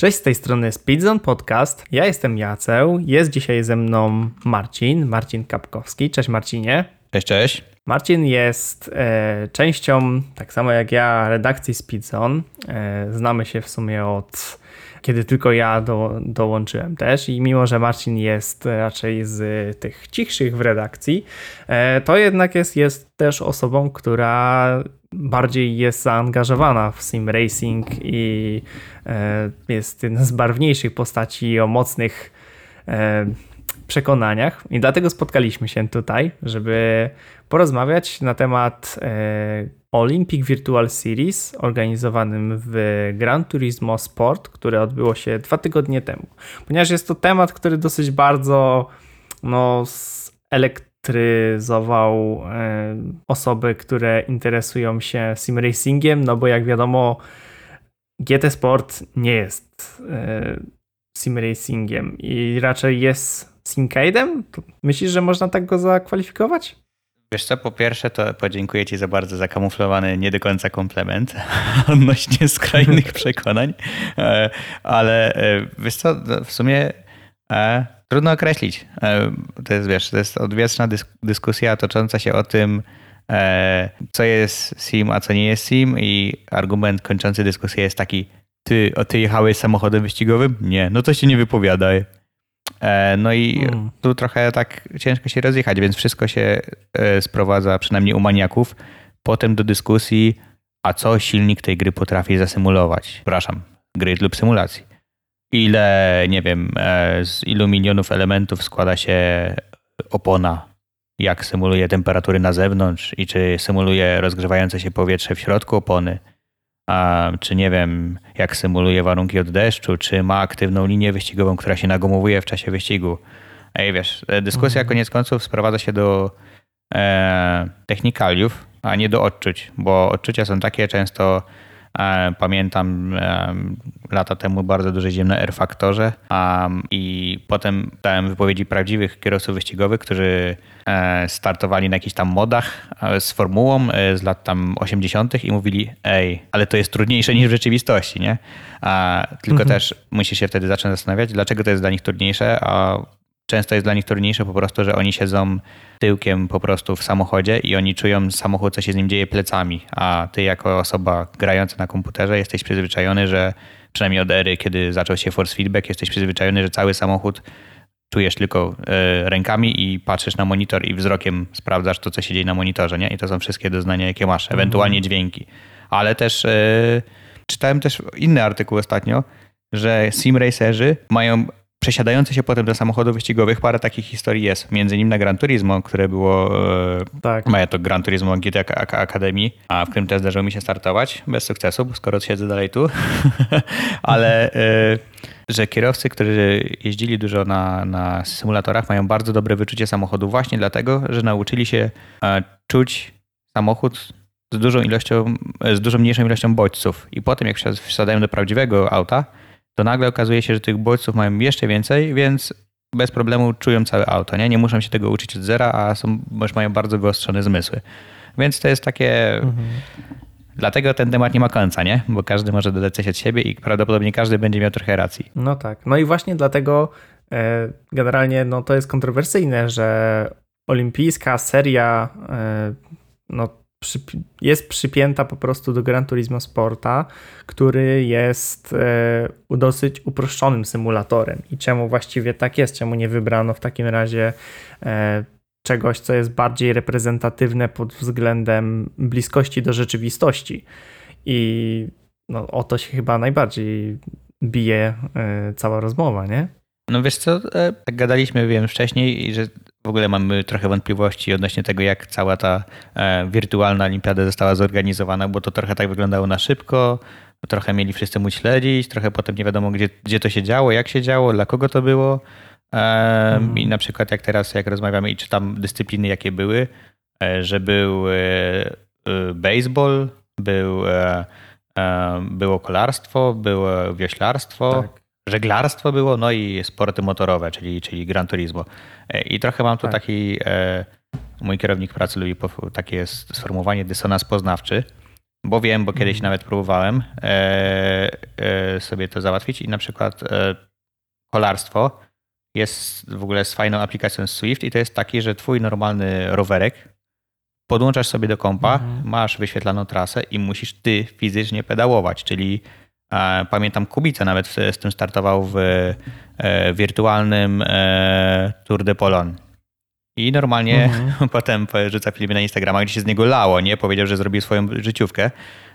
Cześć, z tej strony Speedzone Podcast. Ja jestem Jaceł, jest dzisiaj ze mną Marcin, Marcin Kapkowski. Cześć Marcinie. Cześć, cześć. Marcin jest e, częścią, tak samo jak ja, redakcji Speedzone. E, znamy się w sumie od kiedy tylko ja do, dołączyłem też i mimo, że Marcin jest raczej z tych cichszych w redakcji, e, to jednak jest, jest też osobą, która bardziej jest zaangażowana w sim racing i e, jest jedną z barwniejszych postaci o mocnych e, przekonaniach. I dlatego spotkaliśmy się tutaj, żeby porozmawiać na temat Olympic Virtual Series organizowanym w Gran Turismo Sport, które odbyło się dwa tygodnie temu. Ponieważ jest to temat, który dosyć bardzo no, elektryzował e, osoby, które interesują się sim racingiem, no bo jak wiadomo, GT Sport nie jest e, sim racingiem i raczej jest simcade'em. Myślisz, że można tak go zakwalifikować? Wiesz co, po pierwsze to podziękuję Ci za bardzo zakamuflowany nie do końca komplement odnośnie skrajnych przekonań, e, ale e, wiesz co, w sumie e, trudno określić. To jest, wiesz, to jest odwieczna dyskusja tocząca się o tym, co jest SIM, a co nie jest SIM i argument kończący dyskusję jest taki, ty, o, ty jechałeś samochodem wyścigowym? Nie, no to się nie wypowiadaj. E, no i hmm. tu trochę tak ciężko się rozjechać, więc wszystko się e, sprowadza, przynajmniej u maniaków, potem do dyskusji, a co silnik tej gry potrafi zasymulować. Przepraszam, gry lub symulacji. Ile, nie wiem, e, z ilu milionów elementów składa się opona, jak symuluje temperatury na zewnątrz i czy symuluje rozgrzewające się powietrze w środku opony a, czy nie wiem, jak symuluje warunki od deszczu, czy ma aktywną linię wyścigową, która się nagumowuje w czasie wyścigu. Ej, wiesz, e, dyskusja mhm. koniec końców sprowadza się do e, technikaliów, a nie do odczuć, bo odczucia są takie często pamiętam e, lata temu bardzo dużo jeździłem na R-Faktorze i potem dałem wypowiedzi prawdziwych kierowców wyścigowych, którzy e, startowali na jakichś tam modach z formułą z lat tam 80. i mówili, ej, ale to jest trudniejsze niż w rzeczywistości, nie? Tylko mhm. też musisz się wtedy zacząć zastanawiać, dlaczego to jest dla nich trudniejsze, a często jest dla nich trudniejsze po prostu, że oni siedzą tyłkiem po prostu w samochodzie i oni czują samochód, co się z nim dzieje plecami, a ty jako osoba grająca na komputerze jesteś przyzwyczajony, że przynajmniej od ery, kiedy zaczął się force feedback, jesteś przyzwyczajony, że cały samochód czujesz tylko y, rękami i patrzysz na monitor i wzrokiem sprawdzasz to, co się dzieje na monitorze, nie? I to są wszystkie doznania, jakie masz, mhm. ewentualnie dźwięki. Ale też y, czytałem też inny artykuł ostatnio, że sim racerzy mają przesiadający się potem do samochodów wyścigowych, parę takich historii jest. Między innymi na Gran Turismo, które było. E, tak. Maja to Gran Turismo GT Academy, a w którym też zdarzyło mi się startować bez sukcesu, skoro siedzę dalej tu. Ale e, że kierowcy, którzy jeździli dużo na, na symulatorach, mają bardzo dobre wyczucie samochodu właśnie dlatego, że nauczyli się e, czuć samochód z dużą ilością, z dużo mniejszą ilością bodźców. I potem, jak wsiadają do prawdziwego auta, to nagle okazuje się, że tych bodźców mają jeszcze więcej, więc bez problemu czują całe auto. Nie, nie muszą się tego uczyć od zera, a są, już mają bardzo wyostrzone zmysły. Więc to jest takie. Mhm. Dlatego ten temat nie ma końca, nie? Bo każdy może dodać coś od siebie i prawdopodobnie każdy będzie miał trochę racji. No tak. No i właśnie dlatego e, generalnie no, to jest kontrowersyjne, że olimpijska seria e, no, jest przypięta po prostu do Gran Turismo Sporta, który jest e, dosyć uproszczonym symulatorem. I czemu właściwie tak jest? Czemu nie wybrano w takim razie e, czegoś, co jest bardziej reprezentatywne pod względem bliskości do rzeczywistości? I no, o to się chyba najbardziej bije e, cała rozmowa, nie? No wiesz co, tak gadaliśmy, wiem, wcześniej, że w ogóle mamy trochę wątpliwości odnośnie tego, jak cała ta e, wirtualna olimpiada została zorganizowana, bo to trochę tak wyglądało na szybko, trochę mieli wszyscy móc śledzić, trochę potem nie wiadomo, gdzie, gdzie to się działo, jak się działo, dla kogo to było. Mm. I na przykład jak teraz, jak rozmawiamy i czytam dyscypliny, jakie były, e, że był baseball, był, było kolarstwo, było wioślarstwo, tak żeglarstwo było, no i sporty motorowe, czyli, czyli Gran Turismo. E, I trochę mam tu tak. taki, e, mój kierownik pracy lubi takie sformułowanie dysonans poznawczy, bo wiem, bo kiedyś nawet próbowałem e, sobie to załatwić i na przykład kolarstwo jest w ogóle z fajną aplikacją Swift i to jest taki, że twój normalny rowerek podłączasz sobie do kompa, Mhm. masz wyświetlaną trasę i musisz ty fizycznie pedałować, czyli pamiętam Kubica nawet z, tym startował w e, wirtualnym e, Tour de Polon. I normalnie Mhm. potem rzuca filmy na Instagrama, gdzie się z niego lało, nie? Powiedział, że zrobił swoją życiówkę,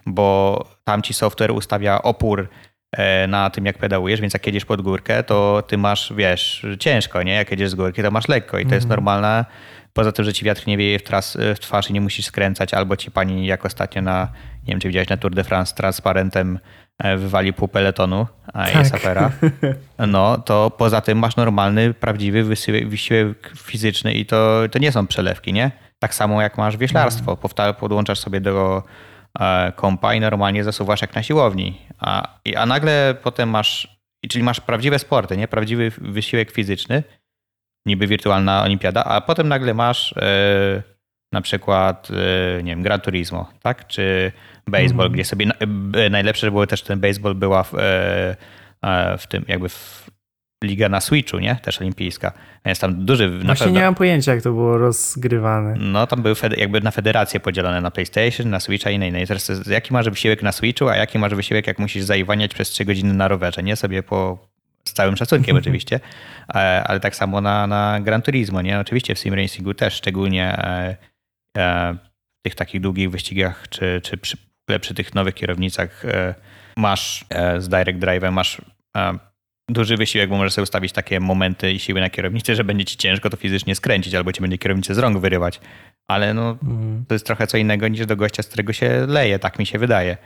bo tam ci software ustawia opór e, na tym, jak pedałujesz, więc jak jedziesz pod górkę, to ty masz, wiesz, ciężko, nie? Jak jedziesz z górki, to masz lekko i to jest Mhm. normalne. Poza tym, że ci wiatr nie wieje w, tras, w twarz i nie musisz skręcać, albo ci pani, jak ostatnio na, nie wiem, czy widziałeś na Tour de France, transparentem wywali pół peletonu, jest Tak. afera. No, to poza tym masz normalny, prawdziwy wysiłek, wysiłek fizyczny i to, to nie są przelewki, nie? Tak samo jak masz wieślarstwo. Powta- Podłączasz sobie do e, kompa i normalnie zasuwasz jak na siłowni. A, i- a nagle potem masz, czyli masz prawdziwe sporty, nie? Prawdziwy wysiłek fizyczny, niby wirtualna olimpiada, a potem nagle masz e, na przykład, e, nie wiem, Gran Turismo, tak? Czy baseball, Mhm. gdzie sobie na, najlepsze było też ten baseball była w, e, e, w tym jakby w liga na Switchu, nie? Też olimpijska. Więc tam duży na Właśnie pewno. nie mam pojęcia, jak to było rozgrywane. No tam były jakby na federacje podzielone na PlayStation, na Switcha i na inne. Teraz jest, jaki masz wysiłek na Switchu, a jaki masz wysiłek, jak musisz zaiwaniać przez 3 godziny na rowerze, nie? Sobie po z całym szacunkiem oczywiście, e, ale tak samo na, na Gran Turismo, nie? Oczywiście w sim racingu też, szczególnie w tych takich długich wyścigach, czy, czy przy, przy tych nowych kierownicach e, masz e, z Direct Drive'em, masz e, duży wysiłek, bo możesz sobie ustawić takie momenty i siły na kierownicy, że będzie ci ciężko to fizycznie skręcić, albo ci będzie kierownicę z rąk wyrywać. Ale no, Mhm. to jest trochę co innego niż do gościa, z którego się leje, tak mi się wydaje.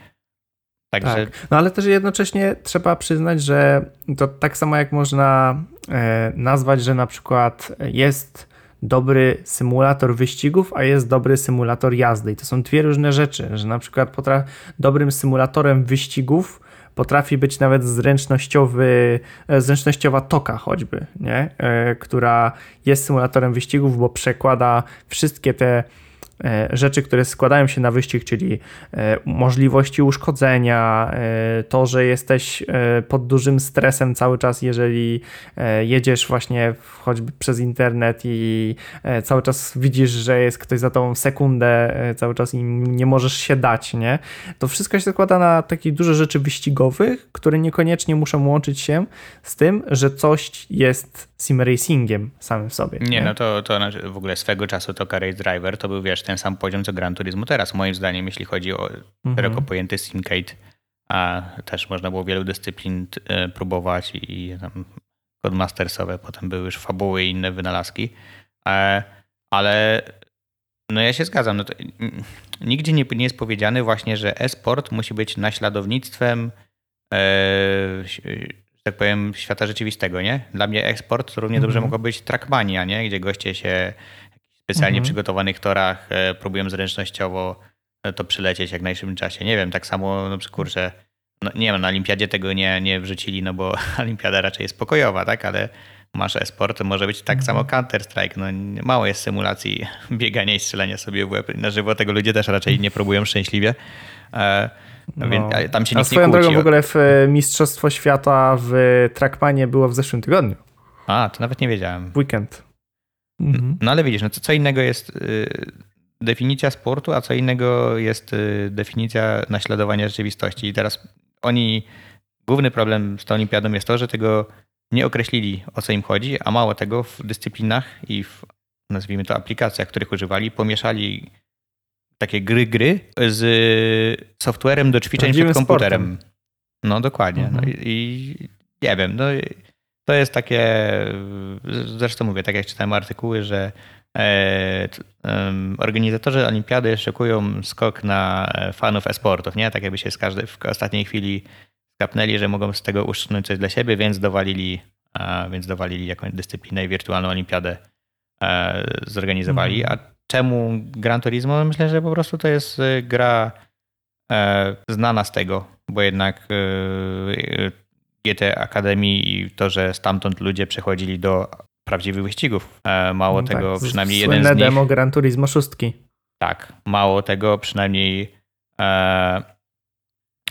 Także Tak. No ale też jednocześnie trzeba przyznać, że to tak samo jak można e, nazwać, że na przykład jest dobry symulator wyścigów, a jest dobry symulator jazdy. I to są dwie różne rzeczy, że na przykład potra- dobrym symulatorem wyścigów potrafi być nawet zręcznościowy, e, zręcznościowa toka choćby, nie? E, która jest symulatorem wyścigów, bo przekłada wszystkie te rzeczy, które składają się na wyścig, czyli e, możliwości uszkodzenia, e, to, że jesteś e, pod dużym stresem cały czas, jeżeli e, jedziesz właśnie choćby przez internet i e, cały czas widzisz, że jest ktoś za tobą sekundę e, cały czas i nie możesz się dać, nie? To wszystko się składa na takie duże rzeczy wyścigowych, które niekoniecznie muszą łączyć się z tym, że coś jest sim racingiem samym w sobie. Nie, no to, to znaczy w ogóle swego czasu to Race Driver to był, wiesz, ten sam poziom co Gran Turismo teraz, moim zdaniem, jeśli chodzi o szeroko pojęty simcade, a też można było wielu dyscyplin e, próbować i, i tam codemastersowe, potem były już fabuły i inne wynalazki, e, ale no ja się zgadzam, no mm, nigdzie nie, nie jest powiedziane właśnie, że e-sport musi być naśladownictwem e, że tak powiem, świata rzeczywistego, nie? Dla mnie eksport równie dobrze Mhm. mogła być trackmania, nie? Gdzie goście się specjalnie Mhm. przygotowanych torach e, próbują zręcznościowo e, to przylecieć jak w najszybszym czasie. Nie wiem, tak samo na przykład, kurczę, no nie wiem, na olimpiadzie tego nie, nie wrzucili, no bo olimpiada raczej jest pokojowa, tak? Ale masz e-sport, to może być tak Mhm. samo Counter-Strike. No, nie- mało jest symulacji biegania i strzelania sobie w łeb. Na żywo tego ludzie też raczej nie próbują szczęśliwie. E, No. Więc ale tam się A nikt nie swoją kłóci. drogą w ogóle w Mistrzostwo Świata w Trackmanie było w zeszłym tygodniu, A, to nawet nie wiedziałem. weekend. Mhm. No ale widzisz, no to co innego jest y, definicja sportu, a co innego jest y, definicja naśladowania rzeczywistości. I teraz oni, główny problem z tą olimpiadą jest to, że tego nie określili, o co im chodzi, a mało tego w dyscyplinach i w, nazwijmy to, aplikacjach, których używali, pomieszali takie gry, gry z softwarem do ćwiczeń Prawdziwym przed komputerem. sportem. No dokładnie. No Mhm. i, i nie wiem, no to jest takie, zresztą mówię, tak jak czytałem artykuły, że e, organizatorzy olimpiady szykują skok na e, fanów e-sportów, nie? Tak jakby się z każdej, w ostatniej chwili skapnęli, że mogą z tego uszczknąć coś dla siebie, więc dowalili, więc dowalili jakąś dyscyplinę i wirtualną olimpiadę e, zorganizowali. Mhm. A czemu Gran Turismo? Myślę, że po prostu to jest gra znana z tego, bo jednak GT Akademii i to, że stamtąd ludzie przechodzili do prawdziwych wyścigów. E, Mało No tego, tak, przynajmniej jeden z nich. demo Gran Turismo 6. Tak, mało tego, przynajmniej e,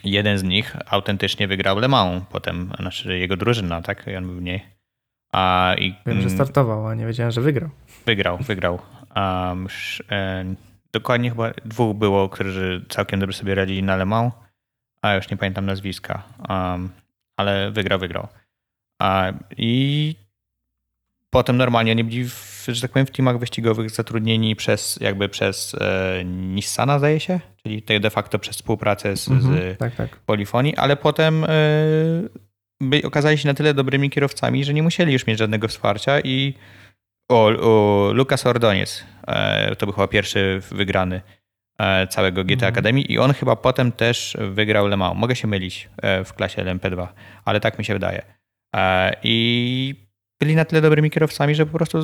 jeden z nich autentycznie wygrał Le Mans potem, znaczy jego drużyna, tak? I on był w niej. A, i, Wiem, że mm, startował, a nie wiedziałem, że wygrał. Wygrał, wygrał. Um, e, dokładnie chyba dwóch było, którzy całkiem dobrze sobie radzili na Le Mans, a już nie pamiętam nazwiska, um, ale wygrał, wygrał. A, I potem normalnie oni byli, w, że tak powiem, w teamach wyścigowych zatrudnieni przez jakby przez e, Nissana, zdaje się, czyli de facto przez współpracę z, Mhm, z tak, tak. polifonii, ale potem e, by okazali się na tyle dobrymi kierowcami, że nie musieli już mieć żadnego wsparcia i o, o Lucas Ordoniez e, to był chyba pierwszy wygrany całego GT Mhm. Academy i on chyba potem też wygrał Le Mans. Mogę się mylić e, w klasie LMP2, ale tak mi się wydaje. E, I byli na tyle dobrymi kierowcami, że po prostu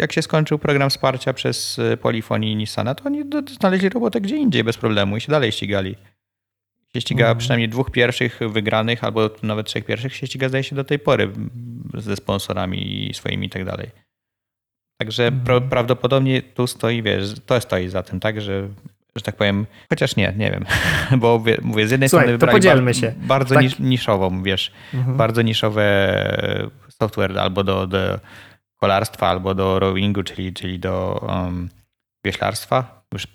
jak się skończył program wsparcia przez e, Polifon i Nissana, to oni znaleźli robotę gdzie indziej bez problemu i się dalej ścigali. Się ściga Mhm. przynajmniej dwóch pierwszych wygranych, albo nawet trzech pierwszych się ściga zdaje się do tej pory ze sponsorami swoimi i tak dalej. Także Mhm. pro, prawdopodobnie tu stoi, wiesz, to stoi za tym, tak, że, że tak powiem, chociaż nie, nie wiem, bo mówię, z jednej Słuchaj, strony wybrali bar- się. bardzo Tak. nisz, niszową, wiesz, Mhm. bardzo niszowe software albo do, do kolarstwa, albo do rowingu, czyli, czyli do um, wioślarstwa. Już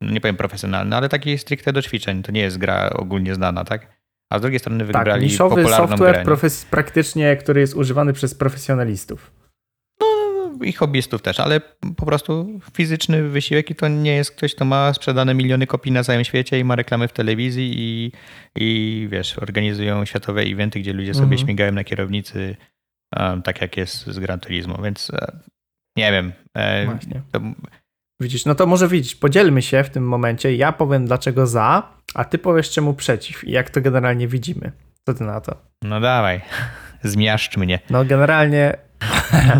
no nie powiem profesjonalne, ale taki stricte do ćwiczeń. To nie jest gra ogólnie znana, tak? A z drugiej strony Tak, wybrali niszowy popularną software grę. praktycznie, który jest używany przez profesjonalistów. I hobbystów też, ale po prostu fizyczny wysiłek i to nie jest ktoś, kto ma sprzedane miliony kopii na całym świecie i ma reklamy w telewizji i, i wiesz, organizują światowe eventy, gdzie ludzie sobie Mhm. śmigają na kierownicy, um, tak jak jest z Gran Turismo, więc e, nie wiem. E, to, Widzisz, no to może widzieć, podzielmy się w tym momencie. Ja powiem dlaczego za, a ty powiesz czemu przeciw i jak to generalnie widzimy. Co ty na to? no dawaj, zmiaszcz mnie. No generalnie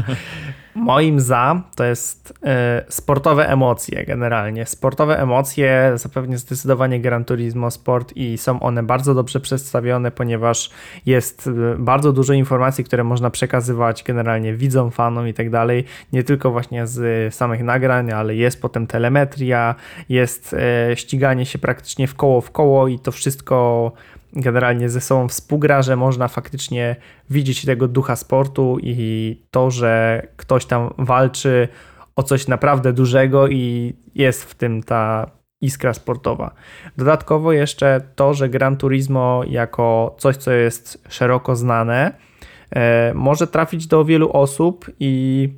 moim za to jest e, sportowe emocje generalnie. Sportowe emocje zapewnia zdecydowanie Gran Turismo Sport i są one bardzo dobrze przedstawione, ponieważ jest e, bardzo dużo informacji, które można przekazywać generalnie widzom, fanom i tak dalej. Nie tylko właśnie z samych nagrań, ale jest potem telemetria, jest e, ściganie się praktycznie w koło w koło i to wszystko generalnie ze sobą współgra, że można faktycznie widzieć tego ducha sportu i to, że ktoś tam walczy o coś naprawdę dużego i jest w tym ta iskra sportowa. Dodatkowo jeszcze to, że Gran Turismo jako coś, co jest szeroko znane, e, może trafić do wielu osób i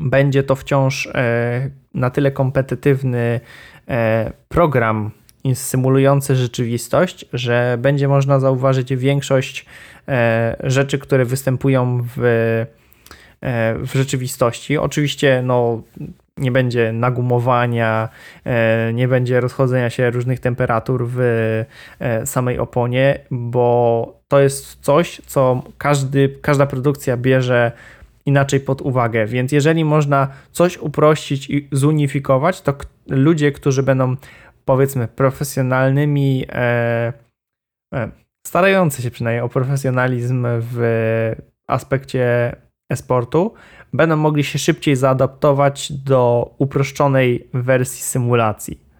będzie to wciąż e, na tyle kompetytywny e, program symulujący rzeczywistość, że będzie można zauważyć większość e, rzeczy, które występują w, e, w rzeczywistości. Oczywiście no, nie będzie nagumowania, e, nie będzie rozchodzenia się różnych temperatur w samej oponie, bo to jest coś, co każdy, każda produkcja bierze inaczej pod uwagę. Więc jeżeli można coś uprościć i zunifikować, to ludzie, którzy będą powiedzmy profesjonalnymi, e, e, starający się przynajmniej o profesjonalizm w aspekcie e-sportu, będą mogli się szybciej zaadaptować do uproszczonej wersji symulacji.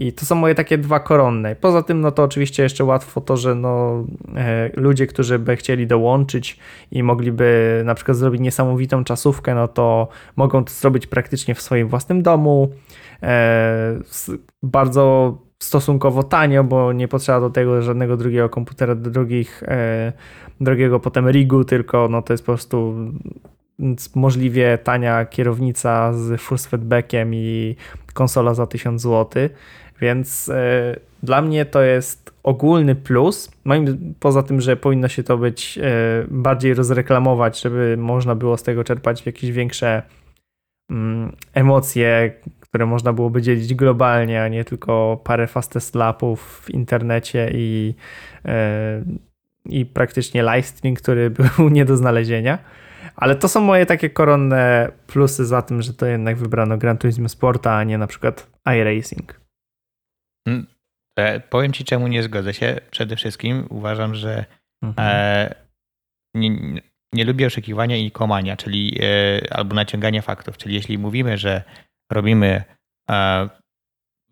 I to są moje takie dwa koronne. Poza tym, no to oczywiście jeszcze łatwo to, że no, e, ludzie, którzy by chcieli dołączyć i mogliby na przykład zrobić niesamowitą czasówkę, no to mogą to zrobić praktycznie w swoim własnym domu. E, bardzo stosunkowo tanio, bo nie potrzeba do tego żadnego drugiego komputera, do drugich, e, drugiego potem rigu, tylko no to jest po prostu możliwie tania kierownica z force feedbackiem i konsola za 1000 zł. Więc e, dla mnie to jest ogólny plus. Moim, poza tym, że powinno się to być bardziej rozreklamować, żeby można było z tego czerpać jakieś większe mm, emocje, które można byłoby dzielić globalnie, a nie tylko parę fastest lapów w internecie i, e, i praktycznie live stream, który był nie do znalezienia. Ale to są moje takie koronne plusy za tym, że to jednak wybrano Gran Turismo Sporta, a nie na przykład iRacing. E, powiem ci, czemu nie zgodzę się. Przede wszystkim uważam, że Mhm. e, nie, nie- lubię oszukiwania i kłamania, czyli e, albo naciągania faktów. Czyli jeśli mówimy, że robimy e,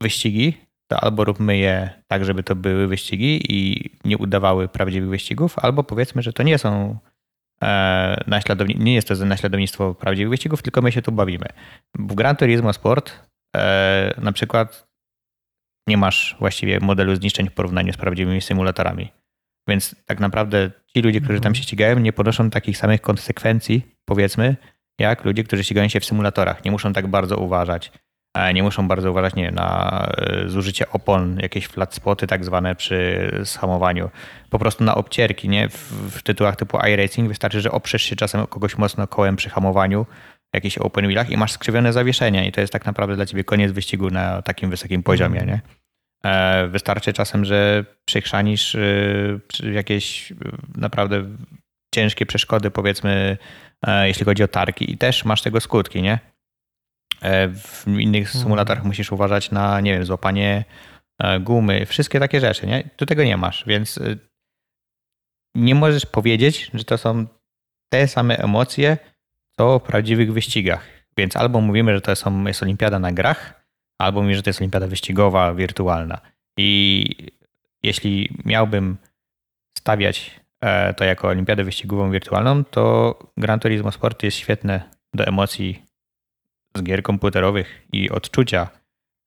wyścigi, to albo róbmy je tak, żeby to były wyścigi i nie udawały prawdziwych wyścigów, albo powiedzmy, że to nie są e, naśladowni- nie jest to naśladownictwo prawdziwych wyścigów, tylko my się tu bawimy. W Gran Turismo Sport e, na przykład nie masz właściwie modelu zniszczeń w porównaniu z prawdziwymi symulatorami. Więc tak naprawdę ci ludzie, którzy tam Mhm. się ścigają, nie ponoszą takich samych konsekwencji, powiedzmy, jak ludzie, którzy ścigają się w symulatorach. Nie muszą tak bardzo uważać. E, Nie muszą bardzo uważać nie, wiem, na e, zużycie opon, jakieś flat spoty tak zwane przy zhamowaniu. Po prostu na obcierki, nie? W, w tytułach typu iRacing wystarczy, że oprzesz się czasem kogoś mocno kołem przy hamowaniu, jakichś open wheelach i masz skrzywione zawieszenia i to jest tak naprawdę dla ciebie koniec wyścigu na takim wysokim poziomie, nie? E, Wystarczy czasem, że przechrzanisz jakieś naprawdę ciężkie przeszkody, powiedzmy, jeśli chodzi o tarki i też masz tego skutki, nie? E, W innych Mhm. symulatorach musisz uważać na, nie wiem, złapanie e, gumy, wszystkie takie rzeczy, nie? Tu tego nie masz, więc nie możesz powiedzieć, że to są te same emocje, co w prawdziwych wyścigach. Więc albo mówimy, że to są, jest olimpiada na grach, albo mówimy, że to jest olimpiada wyścigowa, wirtualna. I jeśli miałbym stawiać e, to jako olimpiadę wyścigową wirtualną, to Gran Turismo Sport jest świetne do emocji z gier komputerowych i odczucia,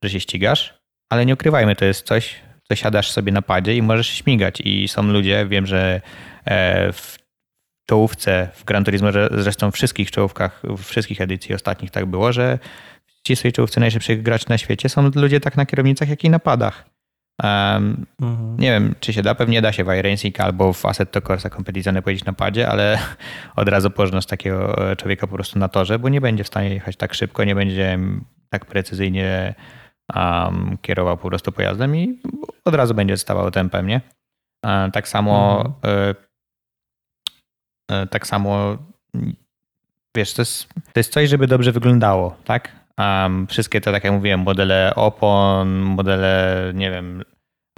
że się ścigasz, ale nie ukrywajmy, to jest coś, co siadasz sobie na padzie i możesz śmigać. I są ludzie, wiem, że e, w czołówce w Gran Turismo, zresztą w wszystkich czołówkach, w wszystkich edycji ostatnich tak było, że w ścisłej czołówce najszybszych graczy na świecie są ludzie tak na kierownicach, jak i na padach. Um, Mhm. nie wiem, czy się da, pewnie da się w iRacing albo w Assetto Corsa Competizione powiedzieć na padzie, ale od razu pożnosz takiego człowieka po prostu na torze, bo nie będzie w stanie jechać tak szybko, nie będzie tak precyzyjnie um, kierował po prostu pojazdem i od razu będzie stawał tempem, nie? E, Tak samo e, e, tak samo wiesz, to jest, to jest coś, żeby dobrze wyglądało, tak? Um, wszystkie te, tak jak mówiłem, modele opon, modele, nie wiem,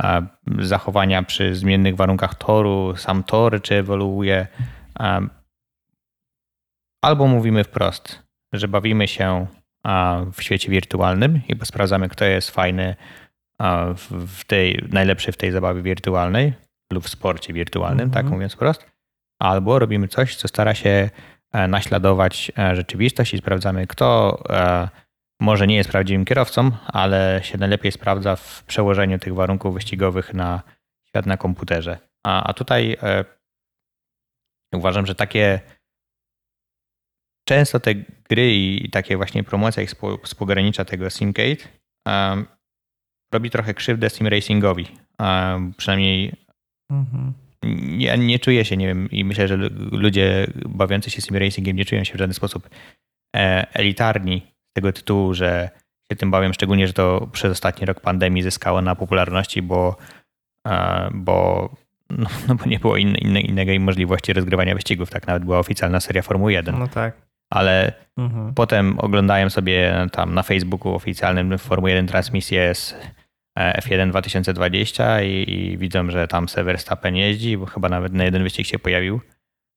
a, zachowania przy zmiennych warunkach toru, sam tor, czy ewoluuje. Um, albo mówimy wprost, że bawimy się a, w świecie wirtualnym i sprawdzamy, kto jest fajny a, w, tej, najlepszy w tej zabawie wirtualnej lub w sporcie wirtualnym, Mhm. tak mówiąc wprost. Albo robimy coś, co stara się e, naśladować e, rzeczywistość i sprawdzamy, kto e, może nie jest prawdziwym kierowcą, ale się najlepiej sprawdza w przełożeniu tych warunków wyścigowych na świat na komputerze. A, a tutaj e, uważam, że takie często te gry i takie właśnie promocja ich spo- współgranicza tego Simcade um, robi trochę krzywdę sim racingowi. Um, przynajmniej Mhm. ja nie czuję się, nie wiem, i myślę, że ludzie bawiący się sim racingiem nie czują się w żaden sposób e, elitarni z tego tytułu, że się tym bawią, szczególnie, że to przez ostatni rok pandemii zyskało na popularności, bo, e, bo, no, no bo nie było inne, inne, innej możliwości rozgrywania wyścigów. Tak nawet była oficjalna seria Formuły 1. No tak. Ale Mhm. Potem oglądałem sobie tam na Facebooku oficjalnym Formuły 1 transmisję z e, F1 2020 i, i widzą, że tam se Verstappen jeździ, bo chyba nawet na jeden wyścig się pojawił.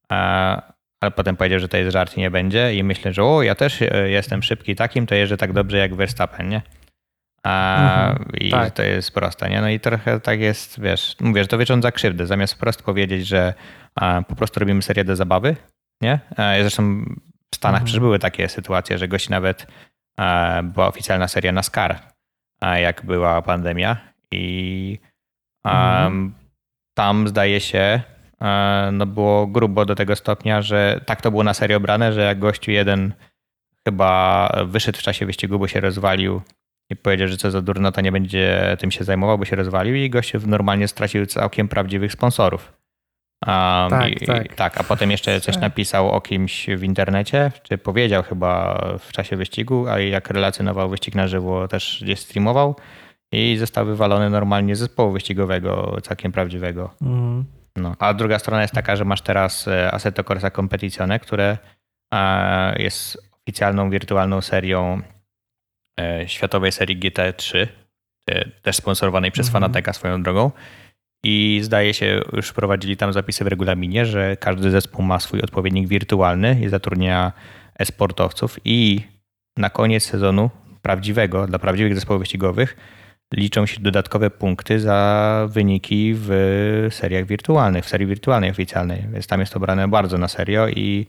A, ale potem powiedział, że to jest żart i nie będzie i myślę, że o, ja też e, jestem szybki takim, to jeżdżę tak dobrze jak Verstappen, nie? A, Mhm, I tak. to jest proste, nie? No i trochę tak jest, wiesz, mówię, że to wyrządza krzywdę. Zamiast wprost powiedzieć, że a, po prostu robimy serię do zabawy, nie? E, Zresztą w Stanach Mhm. przecież były takie sytuacje, że gości nawet e, była oficjalna seria NASCAR, a jak była pandemia i Mhm. tam zdaje się, no było grubo do tego stopnia, że tak to było na serio brane, że jak gościu jeden chyba wyszedł w czasie wyścigu, bo się rozwalił i powiedział, że co za durno, to nie będzie tym się zajmował, bo się rozwalił i gościu normalnie stracił całkiem prawdziwych sponsorów. Um, Tak, i, tak. I, tak, a potem jeszcze coś napisał o kimś w internecie, czy powiedział chyba w czasie wyścigu, a jak relacjonował wyścig na żywo, też gdzieś streamował i został wywalony normalnie z zespołu wyścigowego, całkiem prawdziwego. Mhm. No. A druga strona jest taka, że masz teraz e, Assetto Corsa Competizione, które e, jest oficjalną wirtualną serią e, światowej serii GT3, e, też sponsorowanej przez Mhm. Fanateka swoją drogą. I zdaje się, już wprowadzili tam zapisy w regulaminie, że każdy zespół ma swój odpowiednik wirtualny i zatrudnia e-sportowców i na koniec sezonu prawdziwego, dla prawdziwych zespołów wyścigowych liczą się dodatkowe punkty za wyniki w seriach wirtualnych, w serii wirtualnej oficjalnej, więc tam jest to brane bardzo na serio i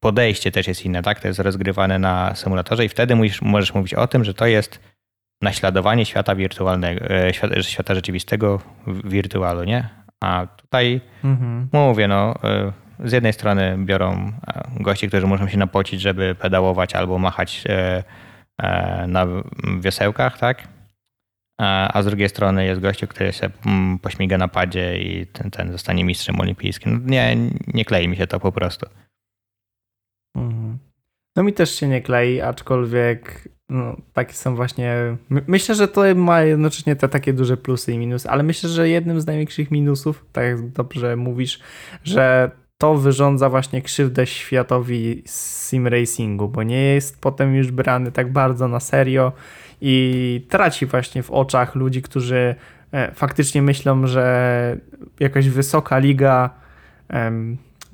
podejście też jest inne, tak? To jest rozgrywane na symulatorze i wtedy musisz, możesz mówić o tym, że to jest naśladowanie świata wirtualnego, e, świata, świata rzeczywistego w wirtualu, nie? A tutaj mhm. mówię, no, e, z jednej strony biorą e, gości, którzy muszą się napocić, żeby pedałować albo machać na wiosełkach, tak? A z drugiej strony jest gościu, który się mm, pośmiga na padzie i ten, ten zostanie mistrzem olimpijskim. No nie, nie klei mi się to po prostu. Mhm. No mi też się nie klei, aczkolwiek no, takie są właśnie. Myślę, że to ma jednocześnie te takie duże plusy i minusy, ale myślę, że jednym z największych minusów, tak jak dobrze mówisz, że to wyrządza właśnie krzywdę światowi sim racingu, bo nie jest potem już brany tak bardzo na serio i traci właśnie w oczach ludzi, którzy e, faktycznie myślą, że jakaś wysoka liga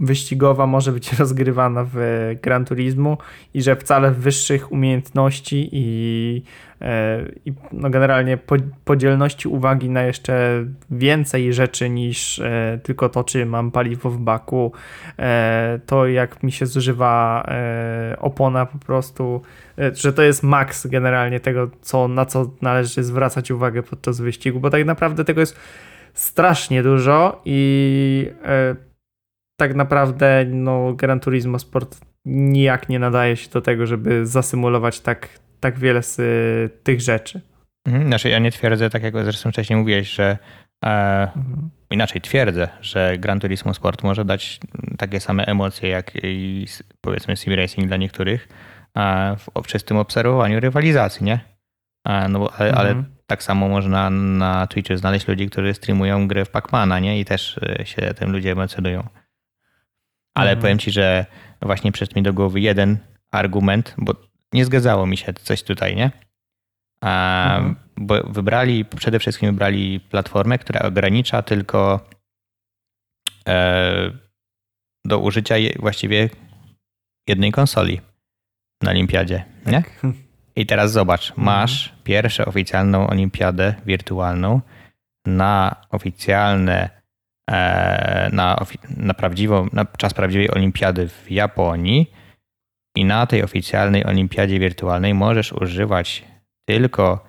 wyścigowa może być rozgrywana w Gran Turismo i że wcale wyższych umiejętności i, e, i no generalnie podzielności uwagi na jeszcze więcej rzeczy niż e, tylko to, czy mam paliwo w baku, e, to jak mi się zużywa opona po prostu, że to jest maks generalnie tego, co, na co należy zwracać uwagę podczas wyścigu, bo tak naprawdę tego jest strasznie dużo i tak naprawdę no, Gran Turismo Sport nijak nie nadaje się do tego, żeby zasymulować tak, tak wiele z y, tych rzeczy. Mhm, znaczy ja nie twierdzę, tak jak zresztą wcześniej mówiłeś, że e, mhm. inaczej twierdzę, że Gran Turismo Sport może dać takie same emocje jak i powiedzmy sim racing dla niektórych e, w czystym obserwowaniu rywalizacji, nie? E, no bo, ale, mhm. ale, tak samo można na Twitchu znaleźć ludzi, którzy streamują gry w Pacmana, nie? I też e, się tym ludzie emocjonują. Ale mhm. powiem ci, że właśnie przyszedł mi do głowy jeden argument, bo nie zgadzało mi się coś tutaj, nie? A, mhm. Bo wybrali, przede wszystkim wybrali platformę, która ogranicza tylko e, do użycia je, właściwie jednej konsoli na olimpiadzie, nie? Tak. I teraz zobacz, mhm. masz pierwszą oficjalną olimpiadę wirtualną na oficjalne na, na, prawdziwą, na czas prawdziwej olimpiady w Japonii i na tej oficjalnej olimpiadzie wirtualnej możesz używać tylko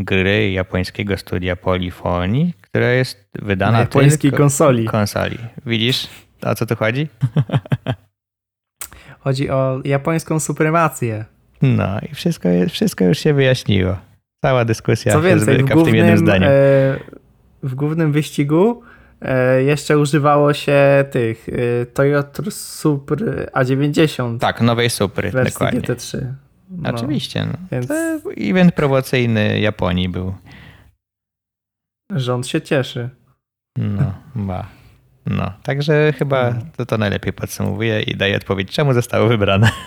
gry japońskiego studia Polifonii, która jest wydana na japońskiej tylko konsoli. konsoli. Widzisz, o co tu chodzi? Chodzi o japońską supremację. No i wszystko, wszystko już się wyjaśniło. Cała dyskusja Co więcej, w, głównym, w tym jednym zdaniu. E, w głównym wyścigu E, jeszcze używało się tych e, Toyota Supr A90. Tak, nowej Supry, dokładnie. GT3. No, Oczywiście. No. Więc... To event promocyjny Japonii był. Rząd się cieszy. No, ba. No, także chyba to, to najlepiej podsumowuje i daje odpowiedź, czemu zostało wybrane.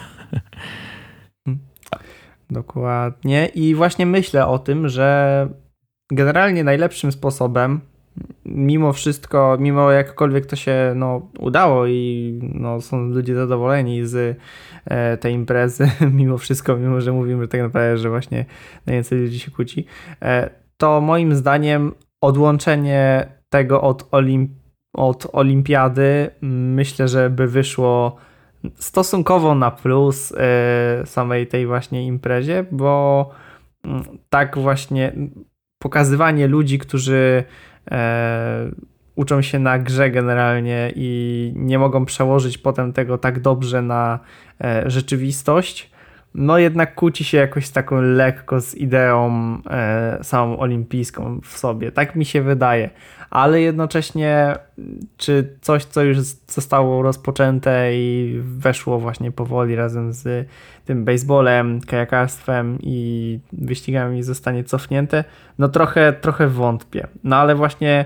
Dokładnie. I właśnie myślę o tym, że generalnie najlepszym sposobem mimo wszystko, mimo jakkolwiek to się no, udało i no, są ludzie zadowoleni z e, tej imprezy, mimo wszystko, mimo że mówimy tak naprawdę, że właśnie najwięcej ludzi się kłóci, e, to moim zdaniem odłączenie tego od, olimp od olimpiady myślę, że by wyszło stosunkowo na plus e, samej tej właśnie imprezie, bo mm, tak właśnie pokazywanie ludzi, którzy uczą się na grze generalnie i nie mogą przełożyć potem tego tak dobrze na e, rzeczywistość, no jednak kłóci się jakoś taką lekko z ideą e, samą olimpijską w sobie. Tak mi się wydaje. Ale jednocześnie, czy coś, co już zostało rozpoczęte i weszło właśnie powoli razem z tym baseballem, kajakarstwem i wyścigami zostanie cofnięte, no trochę, trochę wątpię. No ale właśnie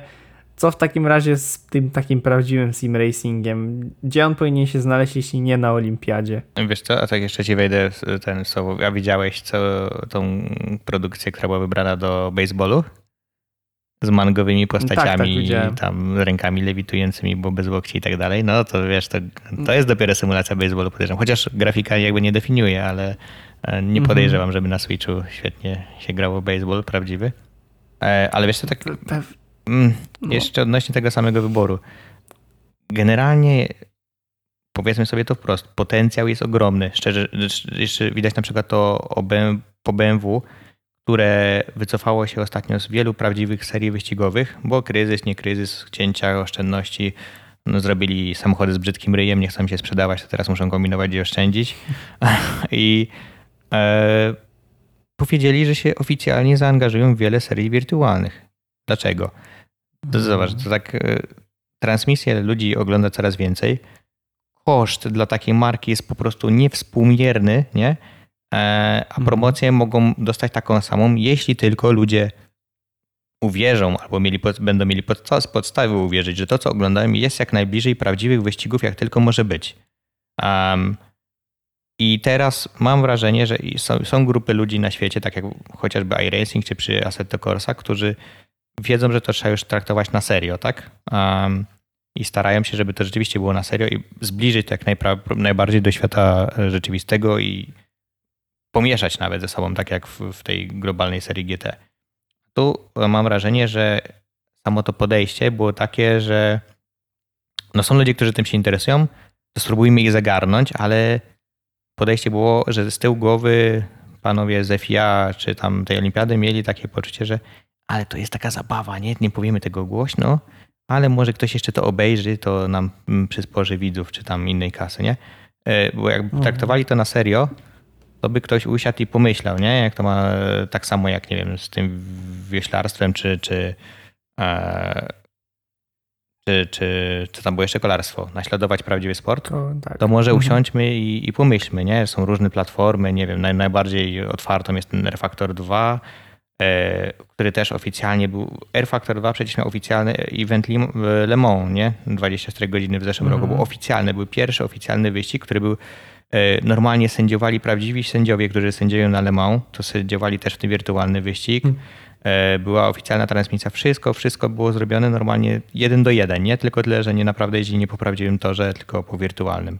co w takim razie z tym takim prawdziwym sim racingiem? Gdzie on powinien się znaleźć, jeśli nie na olimpiadzie? Wiesz co, a tak jeszcze ci wejdę ten słowo. A widziałeś co, tą produkcję, która była wybrana do baseballu? Z mangowymi postaciami, tak, tak, tam rękami lewitującymi, bo bez łokci i tak dalej. No to wiesz, to, to jest dopiero symulacja baseballu, podejrzewam. Chociaż grafika jakby nie definiuje, ale E, nie podejrzewam, żeby na Switchu świetnie się grało baseball prawdziwy. E, ale wiesz co, tak mm, No. jeszcze odnośnie tego samego wyboru. Generalnie powiedzmy sobie to wprost, potencjał jest ogromny. Szczerze, jeszcze widać na przykład to po BMW, które wycofało się ostatnio z wielu prawdziwych serii wyścigowych, bo kryzys, nie kryzys, cięcia oszczędności, no, zrobili samochody z brzydkim ryjem, nie chcą się sprzedawać, to teraz muszą kombinować i oszczędzić. I e, powiedzieli, że się oficjalnie zaangażują w wiele serii wirtualnych. Dlaczego? To zobacz, to tak e, transmisję ludzi ogląda coraz więcej. Koszt dla takiej marki jest po prostu niewspółmierny, nie? E, a Mhm. promocję mogą dostać taką samą, jeśli tylko ludzie uwierzą albo mieli, będą mieli podsta- podstawy uwierzyć, że to, co oglądają, jest jak najbliżej prawdziwych wyścigów, jak tylko może być. Em, I teraz mam wrażenie, że są, są grupy ludzi na świecie, tak jak chociażby iRacing czy przy Assetto Corsa, którzy wiedzą, że to trzeba już traktować na serio, tak? Em, I starają się, żeby to rzeczywiście było na serio i zbliżyć to jak najbardziej do świata rzeczywistego i pomieszać nawet ze sobą, tak jak w, w tej globalnej serii GT. Tu mam wrażenie, że samo to podejście było takie, że no są ludzie, którzy tym się interesują, to spróbujmy ich zagarnąć, ale podejście było, że z tyłu głowy panowie z FIA czy tam tej olimpiady mieli takie poczucie, że ale to jest taka zabawa, nie? Nie powiemy tego głośno, ale może ktoś jeszcze to obejrzy, to nam mm, przysporzy widzów czy tam innej kasy, nie? E, Bo jakby Mhm. traktowali to na serio, to by ktoś usiadł i pomyślał, nie? Jak to ma e, tak samo jak, nie wiem, z tym wioślarstwem, czy, czy, e, czy, czy, czy tam było jeszcze kolarstwo, naśladować prawdziwy sport, To, tak. to może Mhm. usiądźmy i, i pomyślmy, nie? Są różne platformy, nie wiem, naj, najbardziej otwartą jest ten R-Factor 2, e, który też oficjalnie był, R-Factor 2 przecież miał oficjalny event w Le Mans, nie? 24 godziny w zeszłym Mhm. roku, był oficjalny, był pierwszy oficjalny wyścig, który był e, normalnie sędziowali prawdziwi sędziowie, którzy sędziują na Le Mans, to sędziowali też w ten wirtualny wyścig. Mhm. E, Była oficjalna transmisja, wszystko, wszystko było zrobione normalnie jeden do jeden, nie tylko tyle, że nie naprawdę jeździli nie po prawdziwym torze, tylko po wirtualnym.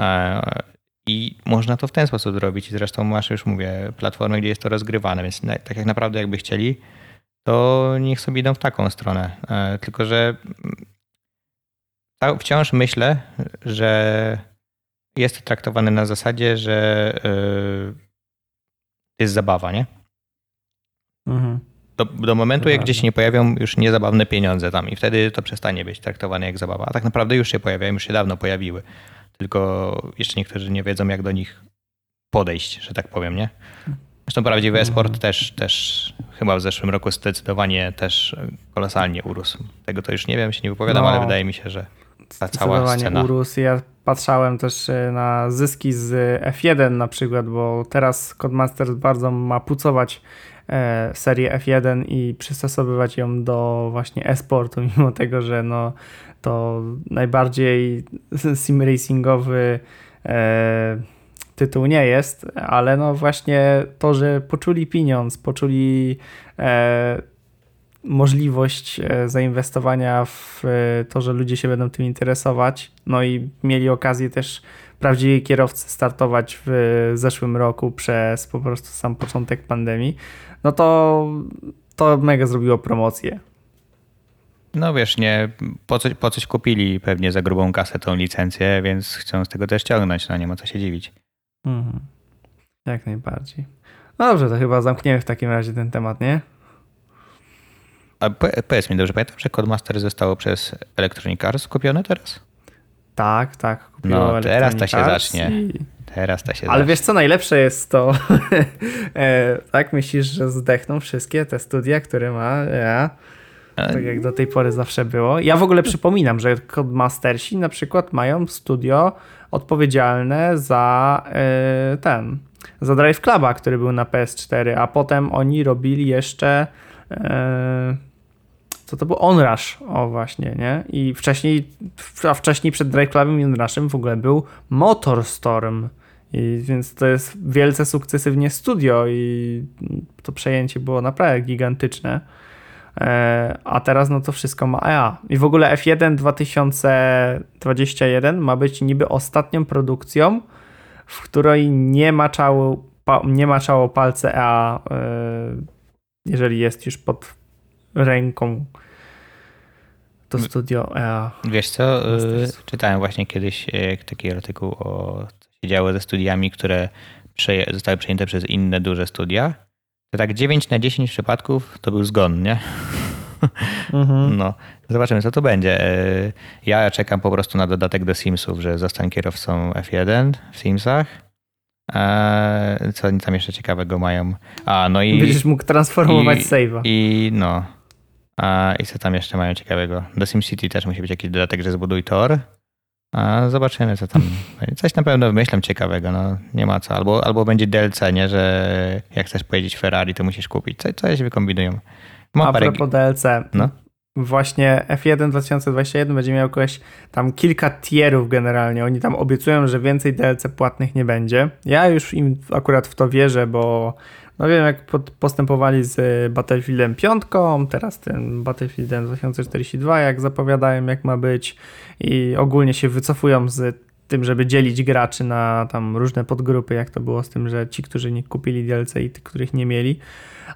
E, I można to w ten sposób zrobić. Zresztą masz już, mówię, platformę, gdzie jest to rozgrywane, więc tak jak naprawdę jakby chcieli, to niech sobie idą w taką stronę. E, Tylko, że mm, wciąż myślę, że jest to traktowane na zasadzie, że e, jest zabawa, nie? Mhm. Do, do momentu, jak gdzieś się nie pojawią już niezabawne pieniądze tam i wtedy to przestanie być traktowane jak zabawa. A tak naprawdę już się pojawiają, już się dawno pojawiły. Tylko jeszcze niektórzy nie wiedzą, jak do nich podejść, że tak powiem, nie? Zresztą prawdziwy e-sport też, też chyba w zeszłym roku zdecydowanie też kolosalnie urósł. Tego to już nie wiem, się nie wypowiadam, No. ale wydaje mi się, że ta cała Zdecydowanie scena. urósł. Ja patrzałem też e, na zyski z F1 na przykład, bo teraz Codemasters bardzo ma pucować e, serię F1 i przystosowywać ją do właśnie e-sportu, mimo tego, że no, to najbardziej sim racingowy e, tytuł nie jest, ale no właśnie to, że poczuli pieniądz, poczuli e, możliwość e, zainwestowania w e, to, że ludzie się będą tym interesować. No i mieli okazję też prawdziwi kierowcy startować w zeszłym roku przez po prostu sam początek pandemii. No to to mega zrobiło promocję. No wiesz, nie, po, coś, po coś kupili pewnie za grubą kasę tą licencję, więc chcą z tego też ciągnąć, no nie ma co się dziwić. Mhm. Jak najbardziej. No dobrze, to chyba zamkniemy w takim razie ten temat, nie? A po, powiedz mi, dobrze pamiętam, że Codemaster zostało przez Electronic Arts kupione teraz? Tak, tak. kupiło No, teraz to się zacznie. i- Teraz to się Ale zacznie. wiesz co, najlepsze jest to, e, tak myślisz, że zdechną wszystkie te studia, które ma ja, tak jak do tej pory zawsze było. Ja w ogóle przypominam, że Codemastersi na przykład mają studio odpowiedzialne za e, ten, za Drive Cluba, który był na PS4, a potem oni robili jeszcze e, co to był? Onrush, o właśnie, nie? I wcześniej, a wcześniej przed Drive Clubem i Onrushem w ogóle był Motorstorm. I więc to jest wielce sukcesywnie studio i to przejęcie było naprawdę gigantyczne. E, A teraz no to wszystko ma EA. I w ogóle F1 2021 ma być niby ostatnią produkcją, w której nie maczało nie maczało palce, a jeżeli jest już pod ręką to studio EA. Wiesz co, czytałem właśnie kiedyś taki artykuł o co się działo ze studiami, które zostały przejęte przez inne duże studia. To tak 9 na 10 przypadków to był zgon, nie? Mhm. No, zobaczymy, co to będzie. E, ja czekam po prostu na dodatek do Simsów, że zostanę kierowcą F1 w Simsach. E, co oni tam jeszcze ciekawego mają? A, no i. Będziesz mógł transformować save'a. I no. A, I co tam jeszcze mają ciekawego? Do SimCity też musi być jakiś dodatek, że zbuduj tor. A zobaczymy, co tam. Coś na pewno wymyślam ciekawego, no nie ma co. Albo, albo będzie DLC, nie, że jak chcesz pojeździć Ferrari, to musisz kupić. Co, coś wykombinują. Mam A parę... propos DLC. No. Właśnie F1 2021 będzie miał jakoś tam kilka tierów generalnie. Oni tam obiecują, że więcej DLC płatnych nie będzie. Ja już im akurat w to wierzę, bo no wiem jak postępowali z Battlefieldem 5, teraz ten Battlefieldem 2042, jak zapowiadają jak ma być. I ogólnie się wycofują z tym, żeby dzielić graczy na tam różne podgrupy, jak to było z tym, że ci, którzy nie kupili DLC i tych, których nie mieli,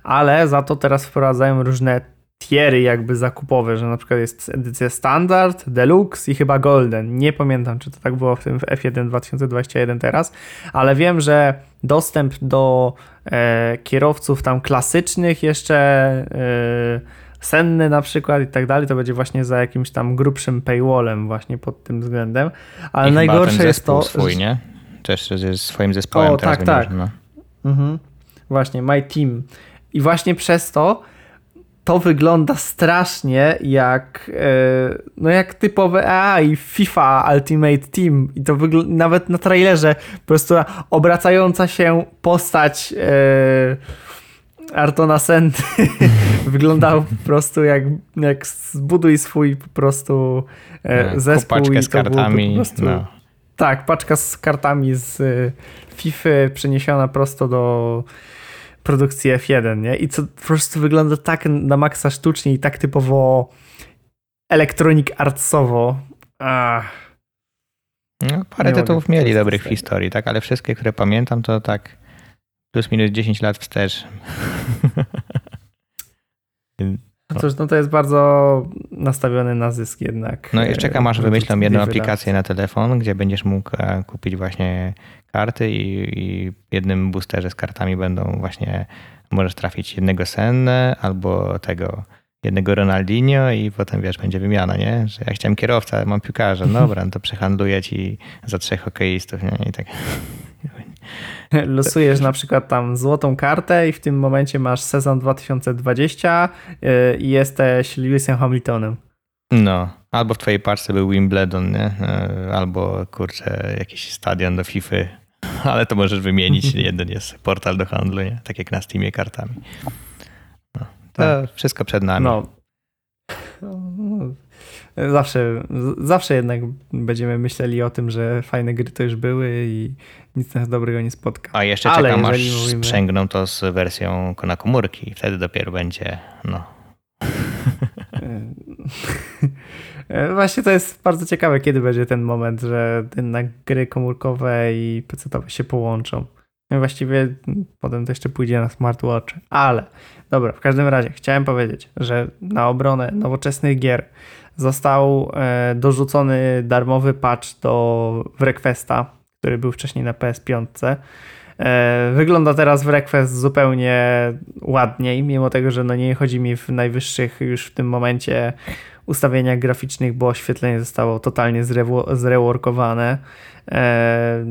ale za to teraz wprowadzają różne tiery jakby zakupowe, że na przykład jest edycja standard, deluxe i chyba golden. Nie pamiętam, czy to tak było w tym F1 2021 teraz, ale wiem, że dostęp do e, kierowców tam klasycznych jeszcze e, senny na przykład i tak dalej, to będzie właśnie za jakimś tam grubszym paywallem właśnie pod tym względem. Ale I najgorsze jest to... swój, nie? Też ze swoim zespołem o, teraz tak, tak. Mhm. Właśnie, My Team. I właśnie przez to to wygląda strasznie jak e, no jak typowe AI FIFA Ultimate Team i to nawet na trailerze po prostu obracająca się postać e, Artona Senty wyglądał po prostu jak, jak zbuduj swój po prostu e, zespół paczkę i z kartami. Prostu, no. Tak, paczka z kartami z FIFA przeniesiona prosto do produkcji F1, nie? I co po prostu wygląda tak na maksa sztucznie i tak typowo Electronic Artsowo. Ach. No, parę tytułów mieli dobrych w historii, tak? Ale wszystkie, które pamiętam, to tak plus minus 10 lat wstecz. No cóż, no to jest bardzo nastawiony na zysk jednak. No i czekam aż wymyślą jedną aplikację na telefon, gdzie będziesz mógł e, kupić właśnie karty i, i jednym boosterze z kartami będą właśnie, możesz trafić jednego Senne albo tego jednego Ronaldinho i potem wiesz, będzie wymiana, nie? Że ja chciałem kierowcę, mam piłkarza, dobra, no to przehandluję ci za trzech hokeistów, nie? I tak. Losujesz na przykład tam złotą kartę i w tym momencie masz sezon 2020 y, i jesteś Lewisem Hamiltonem. No, albo w twojej parce był Wimbledon, nie? Y, albo kurczę, jakiś stadion do FIFA, ale to możesz wymienić. Jeden jest portal do handlu, nie? tak jak na Steamie kartami. No, to tak. wszystko przed nami. No. Zawsze, zawsze jednak będziemy myśleli o tym, że fajne gry to już były i nic nas dobrego nie spotka. A jeszcze Ale czekam, aż mówimy... sprzęgną to z wersją na komórki. Wtedy dopiero będzie, no. Właśnie to jest bardzo ciekawe, kiedy będzie ten moment, że jednak gry komórkowe i PC-owe się połączą. No właściwie potem to jeszcze pójdzie na smartwatch. Ale dobra, w każdym razie chciałem powiedzieć, że na obronę nowoczesnych gier został e, dorzucony darmowy patch do Wrequesta, który był wcześniej na PS5. E, wygląda teraz Wrequest zupełnie ładniej, mimo tego, że no nie chodzi mi w najwyższych już w tym momencie ustawieniach graficznych, bo oświetlenie zostało totalnie zreworkowane. E,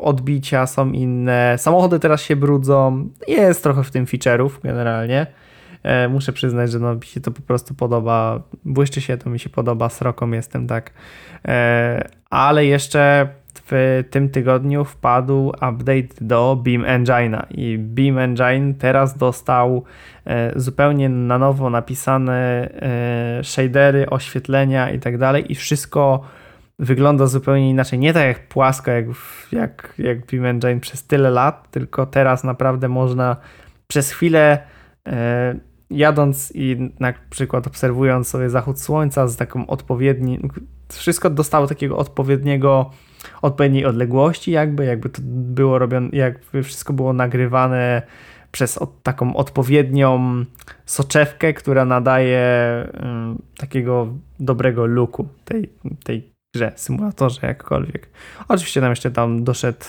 odbicia są inne, samochody teraz się brudzą, jest trochę w tym feature'ów generalnie. E, muszę przyznać, że no, mi się to po prostu podoba, błyszczy się, to mi się podoba, sroką jestem, tak. E, ale jeszcze w tym tygodniu wpadł update do Beam Engine'a i Beam Engine teraz dostał zupełnie na nowo napisane shadery, oświetlenia i tak dalej i wszystko wygląda zupełnie inaczej. Nie tak jak płasko, jak, jak, jak Beam Engine przez tyle lat, tylko teraz naprawdę można przez chwilę e, jadąc i na przykład obserwując sobie zachód słońca z taką odpowiedni, wszystko dostało takiego odpowiedniego, odpowiedniej odległości jakby, jakby to było robione, jakby wszystko było nagrywane przez od, taką odpowiednią soczewkę, która nadaje um, takiego dobrego looku tej, tej grze, symulatorze, jakkolwiek. Oczywiście tam jeszcze tam doszedł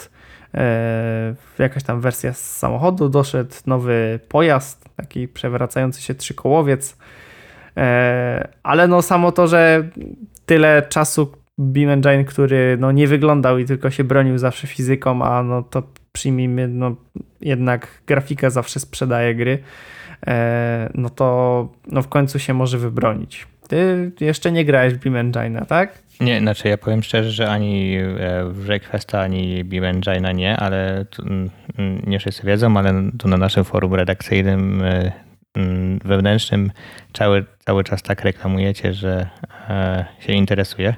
jakaś tam wersja z samochodu, doszedł nowy pojazd, taki przewracający się trzykołowiec, e, ale no samo to, że tyle czasu Beam Engine, który no nie wyglądał i tylko się bronił zawsze fizyką, a no to przyjmijmy, no jednak grafika zawsze sprzedaje gry, e, no to no w końcu się może wybronić. Ty jeszcze nie grałeś w Beam Engine'a, tak? Nie, znaczy ja powiem szczerze, że ani e, w Requesta, ani Beam Engine'a nie, ale tu, nie wszyscy wiedzą, ale tu na naszym forum redakcyjnym e, wewnętrznym cały, cały czas tak reklamujecie, że się interesuje.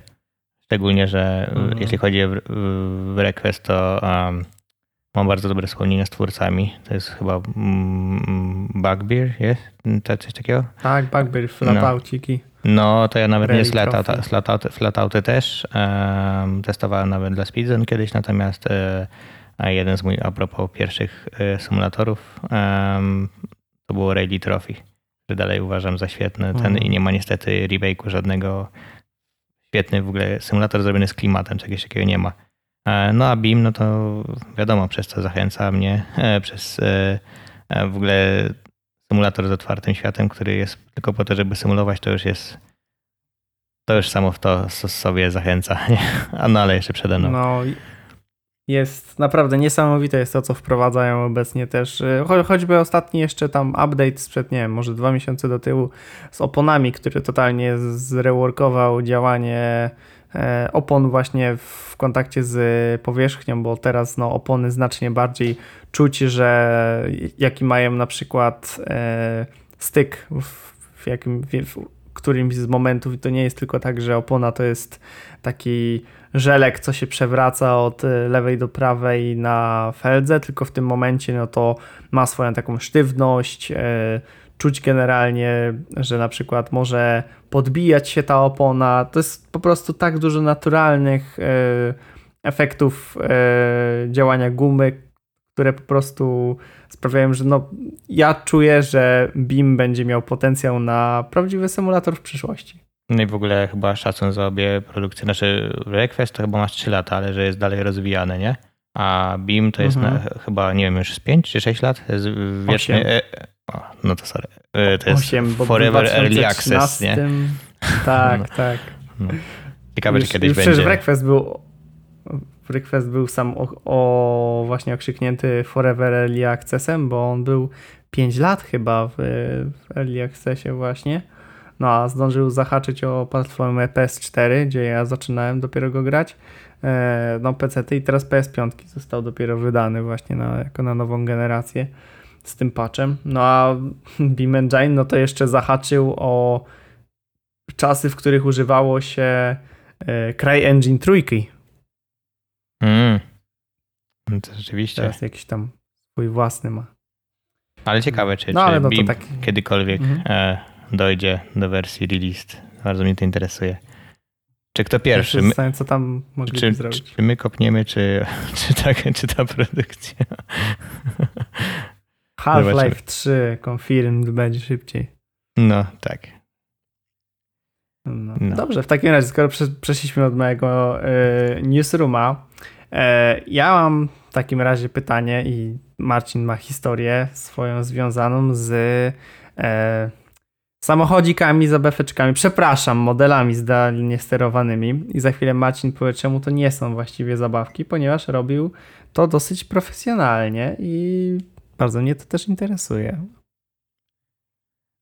Szczególnie, że mhm. jeśli chodzi o Request, to um, mam bardzo dobre wspomnienia z twórcami. To jest chyba mm, Bugbear, jest? To coś takiego? Tak, Bugbear, Flatouciki. No. No, to ja nawet nie Flatouty, flatouty, flatouty też. Um, testowałem nawet dla Speedzone kiedyś, natomiast e, jeden z moich, a propos pierwszych e, symulatorów, um, to było Rally Trophy, że dalej uważam za świetny ten mhm. i nie ma niestety remake'u żadnego świetny w ogóle symulator zrobiony z klimatem, czegoś takiego nie ma. E, no a BIM, no to wiadomo, przez co zachęca mnie, przez w ogóle symulator z otwartym światem, który jest tylko po to, żeby symulować, to już jest to już samo w to sobie zachęca. A no ale jeszcze przede mną. No jest naprawdę niesamowite jest to, co wprowadzają obecnie też. Y, cho choćby ostatni jeszcze tam update sprzed, nie wiem, może dwa miesiące do tyłu z oponami, który totalnie zreworkował działanie opon właśnie w kontakcie z powierzchnią, bo teraz no, opony znacznie bardziej czuć, że jaki mają na przykład e, styk w, jakim, w którymś z momentów. I to nie jest tylko tak, że opona to jest taki żelek, co się przewraca od y, lewej do prawej na feldze, tylko w tym momencie no to ma swoją taką sztywność, czuć generalnie, że na przykład może podbijać się ta opona. To jest po prostu tak dużo naturalnych y, efektów działania gumy, które po prostu sprawiają, że no, ja czuję, że BIM będzie miał potencjał na prawdziwy symulator w przyszłości. No i w ogóle chyba szacun za obie produkcje. Znaczy Request to chyba masz 3 lata, ale że jest dalej rozwijane, nie? A Beam to jest mhm. na, chyba, nie wiem, już z 5 czy 6 lat? Jest wiecznie, e, o, no to sorry. E, to jest 8, Forever Early Access, nie? Tak, no. tak. No. Ciekawe, już, czy kiedyś już będzie. Przecież Request był Request był sam o, o, właśnie okrzyknięty Forever Early Accessem, bo on był 5 lat chyba w, w Early Accessie właśnie. No a zdążył zahaczyć o platformę PS4, gdzie ja zaczynałem dopiero go grać. E, no PC i teraz PS5 został dopiero wydany właśnie na, jako na nową generację z tym patchem. No a Beam Engine no to jeszcze zahaczył o czasy, w których używało się e, CryEngine trójki. Mm. No to rzeczywiście. Teraz jakiś tam swój własny ma. Ale ciekawe, czy, no, czy no tak... kiedykolwiek mhm. e, dojdzie do wersji released. Bardzo mnie to interesuje. Czy kto pierwszy? My, co tam czy, zrobić? Czy my kopniemy, czy, czy, tak, czy ta produkcja? Half-Life 3 confirmed będzie szybciej. No, tak. No. No. Dobrze, w takim razie, skoro przeszliśmy od mojego y, newsrooma, y, ja mam w takim razie pytanie i Marcin ma historię swoją związaną z y, samochodzikami za befeczkami, przepraszam, modelami zdalnie sterowanymi i za chwilę Marcin powie, czemu to nie są właściwie zabawki, ponieważ robił to dosyć profesjonalnie i bardzo mnie to też interesuje.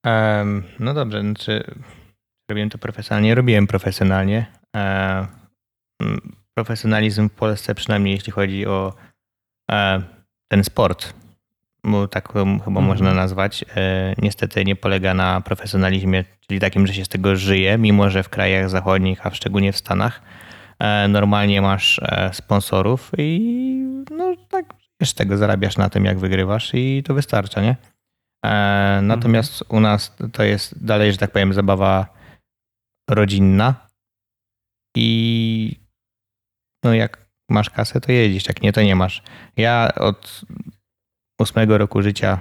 Um, no dobrze, znaczy robiłem to profesjonalnie, robiłem profesjonalnie. Um, profesjonalizm w Polsce, przynajmniej jeśli chodzi o um, ten sport, bo tak chyba mhm. można nazwać, e, niestety nie polega na profesjonalizmie, czyli takim, że się z tego żyje, mimo że w krajach zachodnich, a szczególnie w Stanach, e, normalnie masz e, sponsorów i no tak, z tego zarabiasz na tym, jak wygrywasz i to wystarcza, nie? Natomiast mhm. u nas to jest dalej, że tak powiem, zabawa rodzinna. i no jak masz kasę, to jeździsz, jak nie, to nie masz. Ja od ósmego roku życia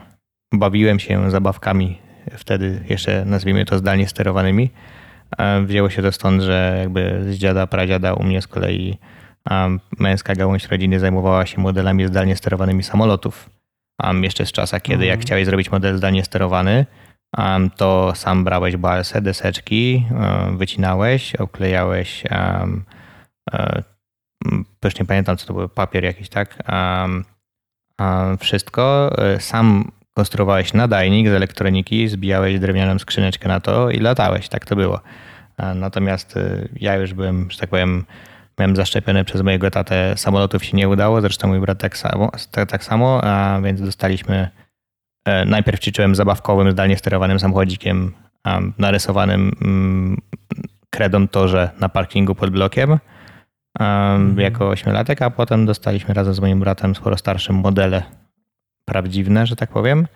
bawiłem się zabawkami, wtedy jeszcze nazwijmy to zdalnie sterowanymi. Wzięło się to stąd, że jakby z dziada, pradziada u mnie z kolei męska gałąź rodziny zajmowała się modelami zdalnie sterowanymi samolotów. Jeszcze z czasach, kiedy jak mhm. chciałeś zrobić model zdalnie sterowany, to sam brałeś balsę, deseczki, wycinałeś, oklejałeś już nie pamiętam, co to był, papier jakiś, tak? Wszystko. E, sam konstruowałeś nadajnik z elektroniki, zbijałeś drewnianą skrzyneczkę na to i latałeś. Tak to było. Natomiast e, ja już byłem, że tak powiem, miałem zaszczepiony przez mojego tatę. Samolotów się nie udało, zresztą mój brat tak samo, tak, tak samo a więc dostaliśmy. E, najpierw ćwiczyłem zabawkowym, zdalnie sterowanym samochodzikiem narysowanym mm, kredą torze na parkingu pod blokiem mhm. jako ośmiolatek, a potem dostaliśmy razem z moim bratem sporo starszym modele prawdziwne, że tak powiem.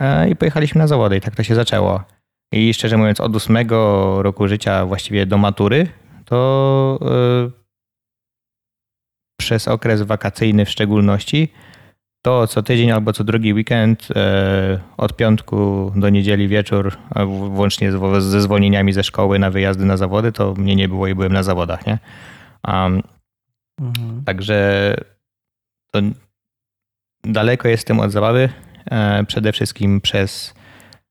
E, I pojechaliśmy na zawody i tak to się zaczęło. I szczerze mówiąc, od ósmego roku życia właściwie do matury, to yy, przez okres wakacyjny w szczególności, to co tydzień albo co drugi weekend, yy, od piątku do niedzieli wieczór, włącznie ze zwolnieniami ze szkoły na wyjazdy na zawody, to mnie nie było i byłem na zawodach, nie? Um, mhm. Także to daleko jestem od zabawy. E, przede wszystkim przez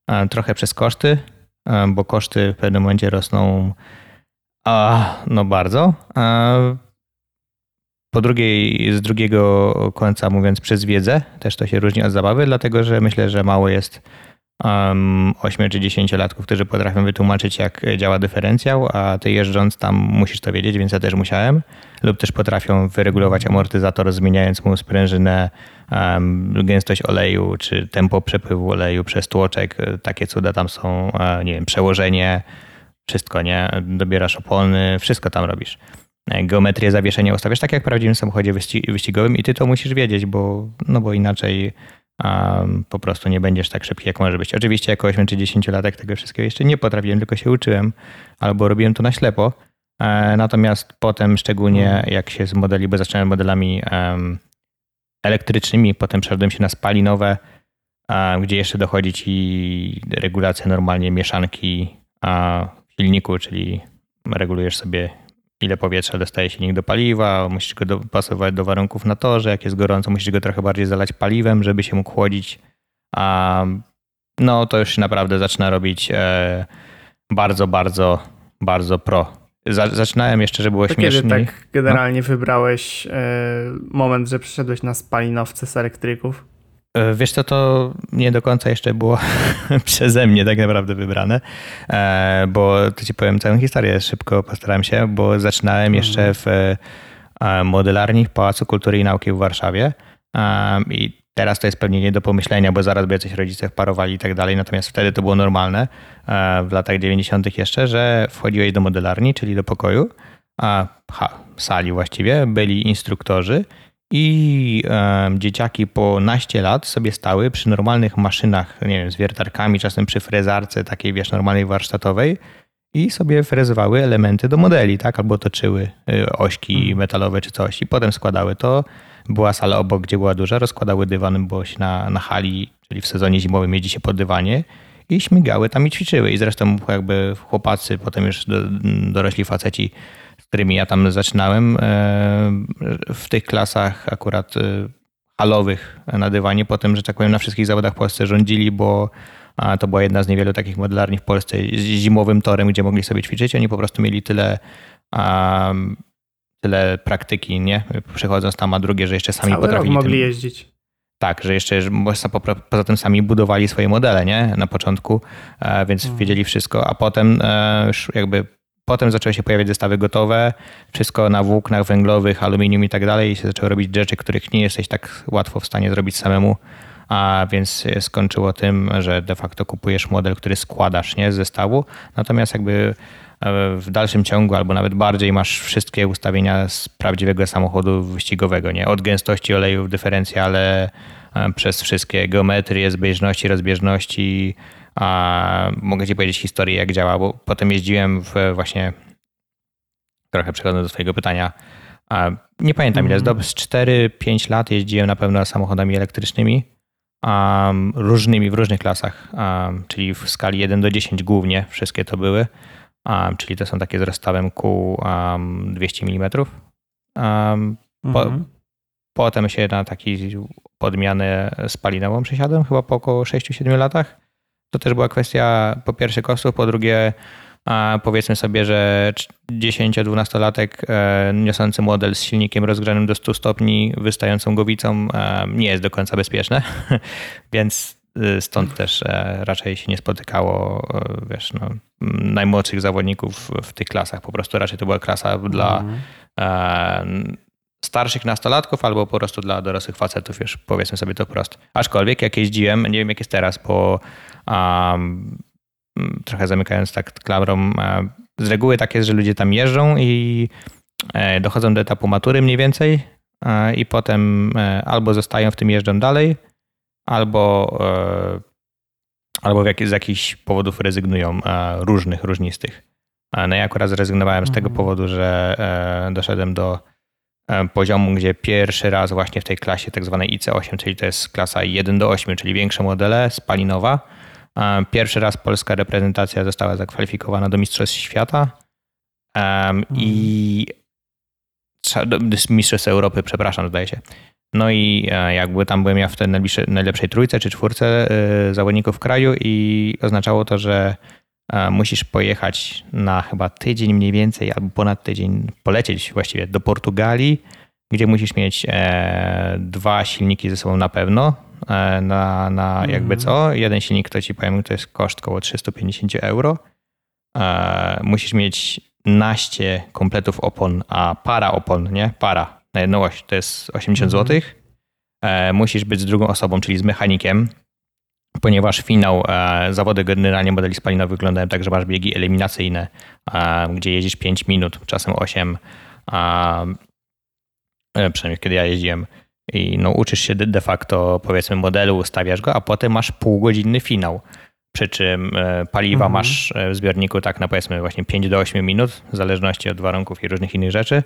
e, trochę przez koszty, e, bo koszty w pewnym momencie rosną a, no bardzo. Po drugiej, z drugiego końca mówiąc przez wiedzę, też to się różni od zabawy, dlatego że myślę, że mało jest um, 8 czy 10 latków, którzy potrafią wytłumaczyć, jak działa dyferencjał, a ty jeżdżąc tam musisz to wiedzieć, więc ja też musiałem. Lub też potrafią wyregulować amortyzator, zmieniając mu sprężynę, um, gęstość oleju, czy tempo przepływu oleju przez tłoczek. Takie cuda tam są, e, nie wiem, przełożenie, wszystko, nie? Dobierasz opony, wszystko tam robisz geometrię zawieszenia ustawiasz tak jak w prawdziwym samochodzie wyścigowym i ty to musisz wiedzieć, bo, no bo inaczej um, po prostu nie będziesz tak szybki, jak może być. Oczywiście jako 8 czy 10 latek tego wszystkiego jeszcze nie potrafiłem, tylko się uczyłem albo robiłem to na ślepo. E, natomiast potem, szczególnie mhm. jak się z modeli, bo zacząłem modelami um, elektrycznymi, potem przeszedłem się na spalinowe, um, gdzie jeszcze dochodzi ci regulacja normalnie mieszanki a, silniku, czyli regulujesz sobie ile powietrza dostaje silnik do paliwa, musisz go dopasować do warunków na torze, jak jest gorąco, musisz go trochę bardziej zalać paliwem, żeby się mógł chłodzić. A, no to już naprawdę zaczyna robić e, bardzo, bardzo, bardzo pro. zaczynałem jeszcze, żeby było to śmieszniej. Kiedy tak generalnie no? wybrałeś e, moment, że przyszedłeś na spalinowce z elektryków? E, wiesz co, to nie do końca jeszcze było przeze mnie tak naprawdę wybrane, e, bo to ci powiem całą historię, szybko postarałem się, bo zaczynałem jeszcze mhm. w e, modelarni w Pałacu Kultury i Nauki w Warszawie i teraz to jest pewnie nie do pomyślenia, bo zaraz by jacyś rodzice wparowali i tak dalej, natomiast wtedy to było normalne w latach 90. jeszcze, że wchodziłeś do modelarni, czyli do pokoju, a ha, sali właściwie, byli instruktorzy i e, dzieciaki po naście lat sobie stały przy normalnych maszynach, nie wiem, z wiertarkami, czasem przy frezarce takiej, wiesz, normalnej warsztatowej i sobie frezowały elementy do modeli, tak? Albo toczyły y, ośki hmm. metalowe czy coś i potem składały to. Była sala obok, gdzie była duża, rozkładały dywan, bo się na, na hali, czyli w sezonie zimowym jeździ się po dywanie i śmigały tam i ćwiczyły. I zresztą jakby chłopacy, potem już do, dorośli faceci którymi ja tam zaczynałem, e, w tych klasach akurat e, halowych na dywanie, potem, że tak powiem, na wszystkich zawodach w Polsce rządzili, bo to była jedna z niewielu takich modelarni w Polsce z zimowym torem, gdzie mogli sobie ćwiczyć. Oni po prostu mieli tyle, tyle praktyki, nie? Przechodząc tam, a drugie, że jeszcze sami Cały potrafili. Rok mogli tym... jeździć. Tak, że jeszcze poza tym sami budowali swoje modele, nie? Na początku, e, więc hmm. wiedzieli wszystko, a potem już jakby Potem zaczęły się pojawiać zestawy gotowe, wszystko na włóknach węglowych, aluminium i tak dalej. I się zaczęły robić rzeczy, których nie jesteś tak łatwo w stanie zrobić samemu, a więc skończyło tym, że de facto kupujesz model, który składasz nie, z zestawu, natomiast jakby e, w dalszym ciągu albo nawet bardziej masz wszystkie ustawienia z prawdziwego samochodu wyścigowego, nie? Od gęstości oleju w dyferencjale e, przez wszystkie geometrie, zbieżności, rozbieżności, a mogę ci powiedzieć historię, jak działa, bo potem jeździłem w właśnie trochę przechodząc do Twojego pytania, nie pamiętam ile, mm. z 4-5 lat jeździłem na pewno samochodami elektrycznymi, um, różnymi, w różnych klasach, um, czyli w skali 1 do 10 głównie wszystkie to były, um, czyli to są takie z rozstawem kół 200 mm. Po, mm. Potem się na taki podmianę spalinową przesiadłem, chyba po około 6-7 latach. To też była kwestia po pierwsze kosztów, po drugie a powiedzmy sobie, że 10-12-latek e, niosący model z silnikiem rozgrzanym do 100 stopni, wystającą głowicą e, nie jest do końca bezpieczne, więc e, stąd też raczej się nie spotykało wiesz, no, najmłodszych zawodników w tych klasach. Po prostu raczej to była klasa dla mhm. Starszych nastolatków albo po prostu dla dorosłych facetów, już powiedzmy sobie to prosto. Aczkolwiek jak jeździłem, nie wiem jak jest teraz, bo um, trochę zamykając tak klamrą, e, z reguły tak jest, że ludzie tam jeżdżą i e, dochodzą do etapu matury mniej więcej e, i potem albo zostają w tym jeżdżą dalej, albo, albo z jakichś powodów rezygnują różnych, różnistych. No ja akurat zrezygnowałem z tego mhm. powodu, że doszedłem do poziomu, gdzie pierwszy raz właśnie w tej klasie tak zwanej IC8, czyli to jest klasa 1 do 8, czyli większe modele spalinowa, Pierwszy raz polska reprezentacja została zakwalifikowana do Mistrzostw Świata um, i Mistrzostw Europy, przepraszam, zdaje się. No i e, jakby tam byłem ja w tej najlepszej trójce czy czwórce e, zawodników kraju i oznaczało to, że e, musisz pojechać na chyba tydzień mniej więcej albo ponad tydzień, polecieć właściwie do Portugalii, gdzie musisz mieć dwa silniki ze sobą na pewno, E, na, na jakby mhm. co. Jeden silnik, to ci powiem, to jest koszt około 350 euro. E, musisz mieć naście kompletów opon, a para opon, nie? Para na jedną oś to jest 80 mhm. zł. E, musisz być z drugą osobą, czyli z mechanikiem, ponieważ finał, zawody generalnie modeli spalinowych wyglądają tak, że masz biegi eliminacyjne, gdzie jeździsz 5 minut, czasem 8, przynajmniej kiedy ja jeździłem, i no, uczysz się de facto powiedzmy modelu, ustawiasz go, a potem masz półgodzinny finał. Przy czym e, paliwa mhm. masz e, w zbiorniku tak na powiedzmy właśnie 5 do 8 minut, w zależności od warunków i różnych innych rzeczy.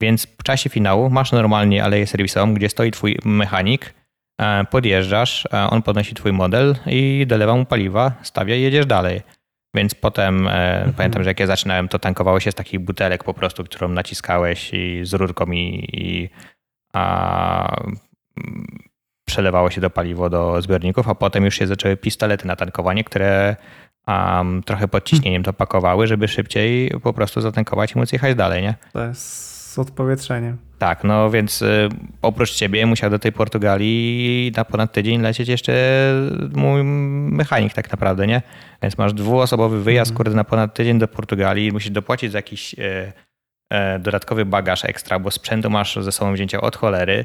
Więc w czasie finału masz normalnie aleję serwisową, gdzie stoi twój mechanik, e, podjeżdżasz, on podnosi twój model i dolewa mu paliwa, stawia i jedziesz dalej. Więc potem mhm. pamiętam, że jak ja zaczynałem, to tankowało się z takich butelek po prostu, którą naciskałeś i z rurką i, i a przelewało się do paliwo do zbiorników, a potem już się zaczęły pistolety na tankowanie, które um, trochę pod ciśnieniem to pakowały, żeby szybciej po prostu zatankować i móc jechać dalej, nie? To jest z odpowietrzeniem. Tak, no więc y, oprócz ciebie musiał do tej Portugalii na ponad tydzień lecieć jeszcze mój mechanik tak naprawdę, nie? Więc masz dwuosobowy wyjazd, mm. kurde, na ponad tydzień do Portugalii, musisz dopłacić za jakiś y, E, dodatkowy bagaż ekstra, bo sprzętu masz ze sobą wzięcia od cholery.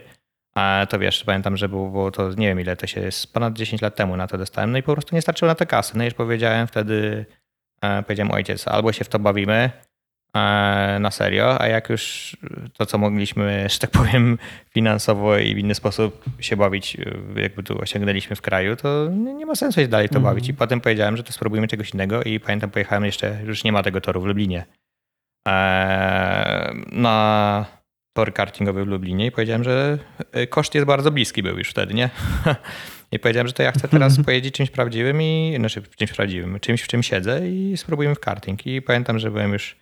A to wiesz, pamiętam, że było, było to, nie wiem ile to się jest, ponad 10 lat temu na to dostałem, no i po prostu nie starczyło na te kasy. No i już powiedziałem wtedy, e, powiedziałem ojciec, albo się w to bawimy na serio, a jak już to, co mogliśmy, że tak powiem, finansowo i w inny sposób się bawić, jakby tu osiągnęliśmy w kraju, to nie ma sensu się dalej to mm. bawić. I potem powiedziałem, że to spróbujmy czegoś innego i pamiętam, pojechałem jeszcze, już nie ma tego toru w Lublinie. Eee, na tor kartingowy w Lublinie i powiedziałem, że e, koszt jest bardzo bliski był już wtedy, nie? I powiedziałem, że to ja chcę teraz pojeździć czymś prawdziwym i, znaczy czymś prawdziwym, czymś w czym siedzę i spróbujemy w karting. I pamiętam, że byłem już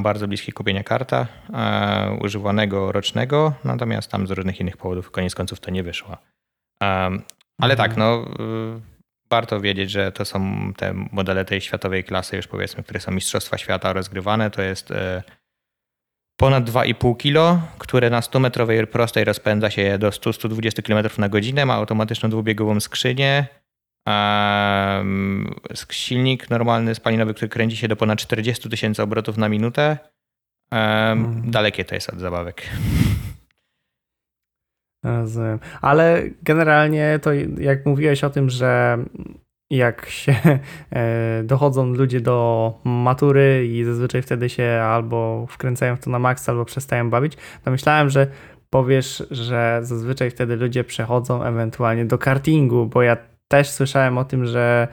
bardzo bliski kupienia karta e, używanego rocznego, natomiast tam z różnych innych powodów koniec końców to nie wyszło. ale tak, mhm. no warto wiedzieć, że to są te modele tej światowej klasy, już powiedzmy, które są Mistrzostwa Świata rozgrywane. To jest e, ponad 2,5 kg, które na 100-metrowej prostej rozpędza się do 100-120 km na godzinę, ma automatyczną dwubiegową skrzynię, silnik normalny spalinowy, który kręci się do ponad 40 tysięcy obrotów na minutę. Mhm. Dalekie to jest od zabawek. Rozumiem. Ale generalnie to jak mówiłeś o tym, że jak się e, dochodzą ludzie do matury i zazwyczaj wtedy się albo wkręcają w to na maks, albo przestają bawić, to myślałem, że powiesz, że zazwyczaj wtedy ludzie przechodzą ewentualnie do kartingu, bo ja też słyszałem o tym, że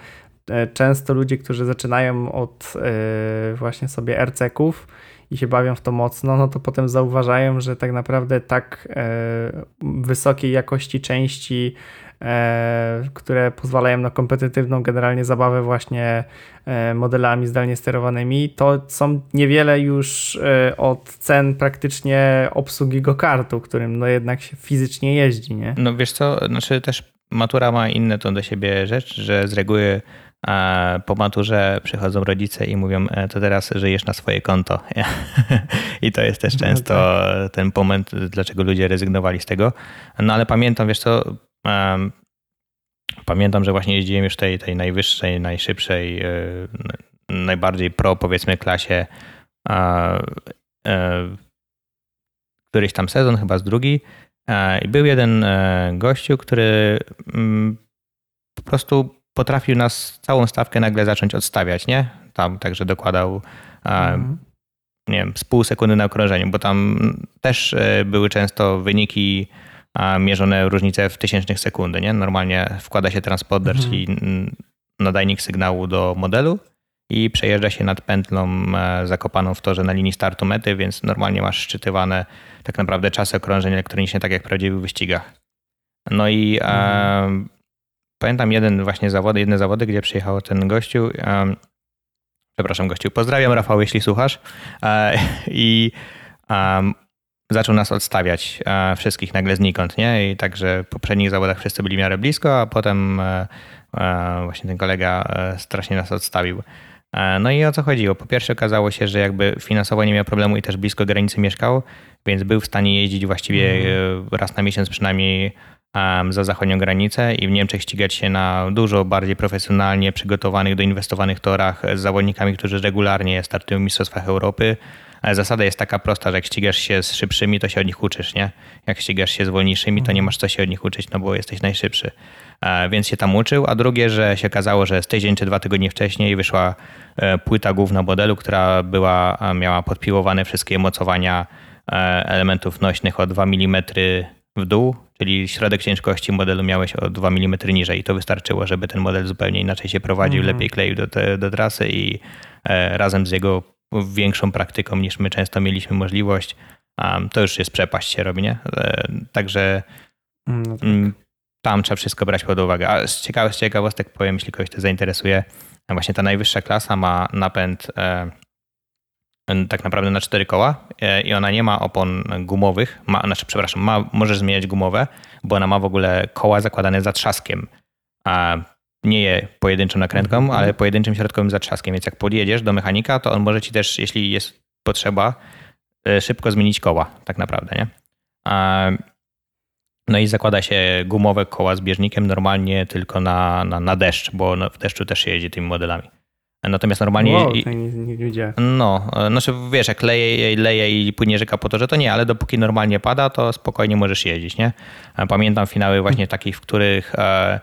e, często ludzie, którzy zaczynają od e, właśnie sobie RC-ków i się bawią w to mocno, no to potem zauważają, że tak naprawdę tak e, wysokiej jakości części, które pozwalają na kompetytywną generalnie zabawę właśnie modelami zdalnie sterowanymi, to są niewiele już od cen praktycznie obsługi go kartu, którym no jednak się fizycznie jeździ, nie? No wiesz co, znaczy też matura ma inne to do siebie rzecz, że z reguły po maturze przychodzą rodzice i mówią, e, to teraz żyjesz na swoje konto. I to jest też no często tak. ten moment, dlaczego ludzie rezygnowali z tego. No ale pamiętam, wiesz co, pamiętam, że właśnie jeździłem już tej, tej najwyższej, najszybszej, e, najbardziej pro powiedzmy klasie e, któryś tam sezon, chyba z drugi. I był jeden gościu, który mm, po prostu potrafił nas całą stawkę nagle zacząć odstawiać, nie? Tam także dokładał mhm. nie wiem, z pół sekundy na okrążeniu, bo tam też e, były często wyniki mierzone różnice w tysięcznych sekundy, nie? Normalnie wkłada się transponder, mhm. czyli nadajnik sygnału do modelu i przejeżdża się nad pętlą e, zakopaną w torze na linii startu mety, więc normalnie masz szczytywane tak naprawdę czasy okrążeń elektronicznie, tak jak w prawdziwych wyścigach. No i mhm pamiętam jeden właśnie zawody, jedne zawody, gdzie przyjechał ten gościu. Um, przepraszam, gościu, pozdrawiam Rafał, jeśli słuchasz. E, I um, zaczął nas odstawiać e, wszystkich nagle znikąd, nie? I także w poprzednich zawodach wszyscy byli w miarę blisko, a potem e, właśnie ten kolega strasznie nas odstawił. No i o co chodziło? Po pierwsze okazało się, że jakby finansowo nie miał problemu i też blisko granicy mieszkał, więc był w stanie jeździć właściwie mm. raz na miesiąc przynajmniej za zachodnią granicę i w Niemczech ścigać się na dużo bardziej profesjonalnie przygotowanych, doinwestowanych torach z zawodnikami, którzy regularnie startują w Mistrzostwach Europy. Zasada jest taka prosta, że jak ścigasz się z szybszymi, to się od nich uczysz, nie? Jak ścigasz się z wolniejszymi, to nie masz co się od nich uczyć, no bo jesteś najszybszy. Więc się tam uczył, a drugie, że się okazało, że z tydzień czy dwa tygodnie wcześniej wyszła e, płyta główna modelu, która była, miała podpiłowane wszystkie mocowania e, elementów nośnych o 2 mm w dół, czyli środek ciężkości modelu miałeś o 2 mm niżej. To wystarczyło, żeby ten model zupełnie inaczej się prowadził, mhm. lepiej kleił do, te, do trasy i e, razem z jego większą praktyką niż my często mieliśmy możliwość, to już jest przepaść się robi, nie? E, także mm, no tak. Tam trzeba wszystko brać pod uwagę. A z, ciekawych, z ciekawostek powiem, jeśli kogoś to zainteresuje, właśnie ta najwyższa klasa ma napęd e, tak naprawdę na cztery koła e, i ona nie ma opon gumowych, ma, znaczy przepraszam, ma, możesz zmieniać gumowe, bo ona ma w ogóle koła zakładane zatrzaskiem, a nie je pojedynczą nakrętką, -hmm. ale pojedynczym środkowym zatrzaskiem, więc jak podjedziesz do mechanika, to on może ci też, jeśli jest potrzeba, e, szybko zmienić koła tak naprawdę, nie? No i zakłada się gumowe koła z bieżnikiem normalnie tylko na, na, na deszcz, bo w deszczu też się jedzie tymi modelami. Natomiast normalnie. Wow, nie, nie widziałem. No, znaczy wiesz, jak leje, leje i płynie rzeka po to, że to nie, ale dopóki normalnie pada, to spokojnie możesz jeździć, nie? Pamiętam finały właśnie takich, w których e,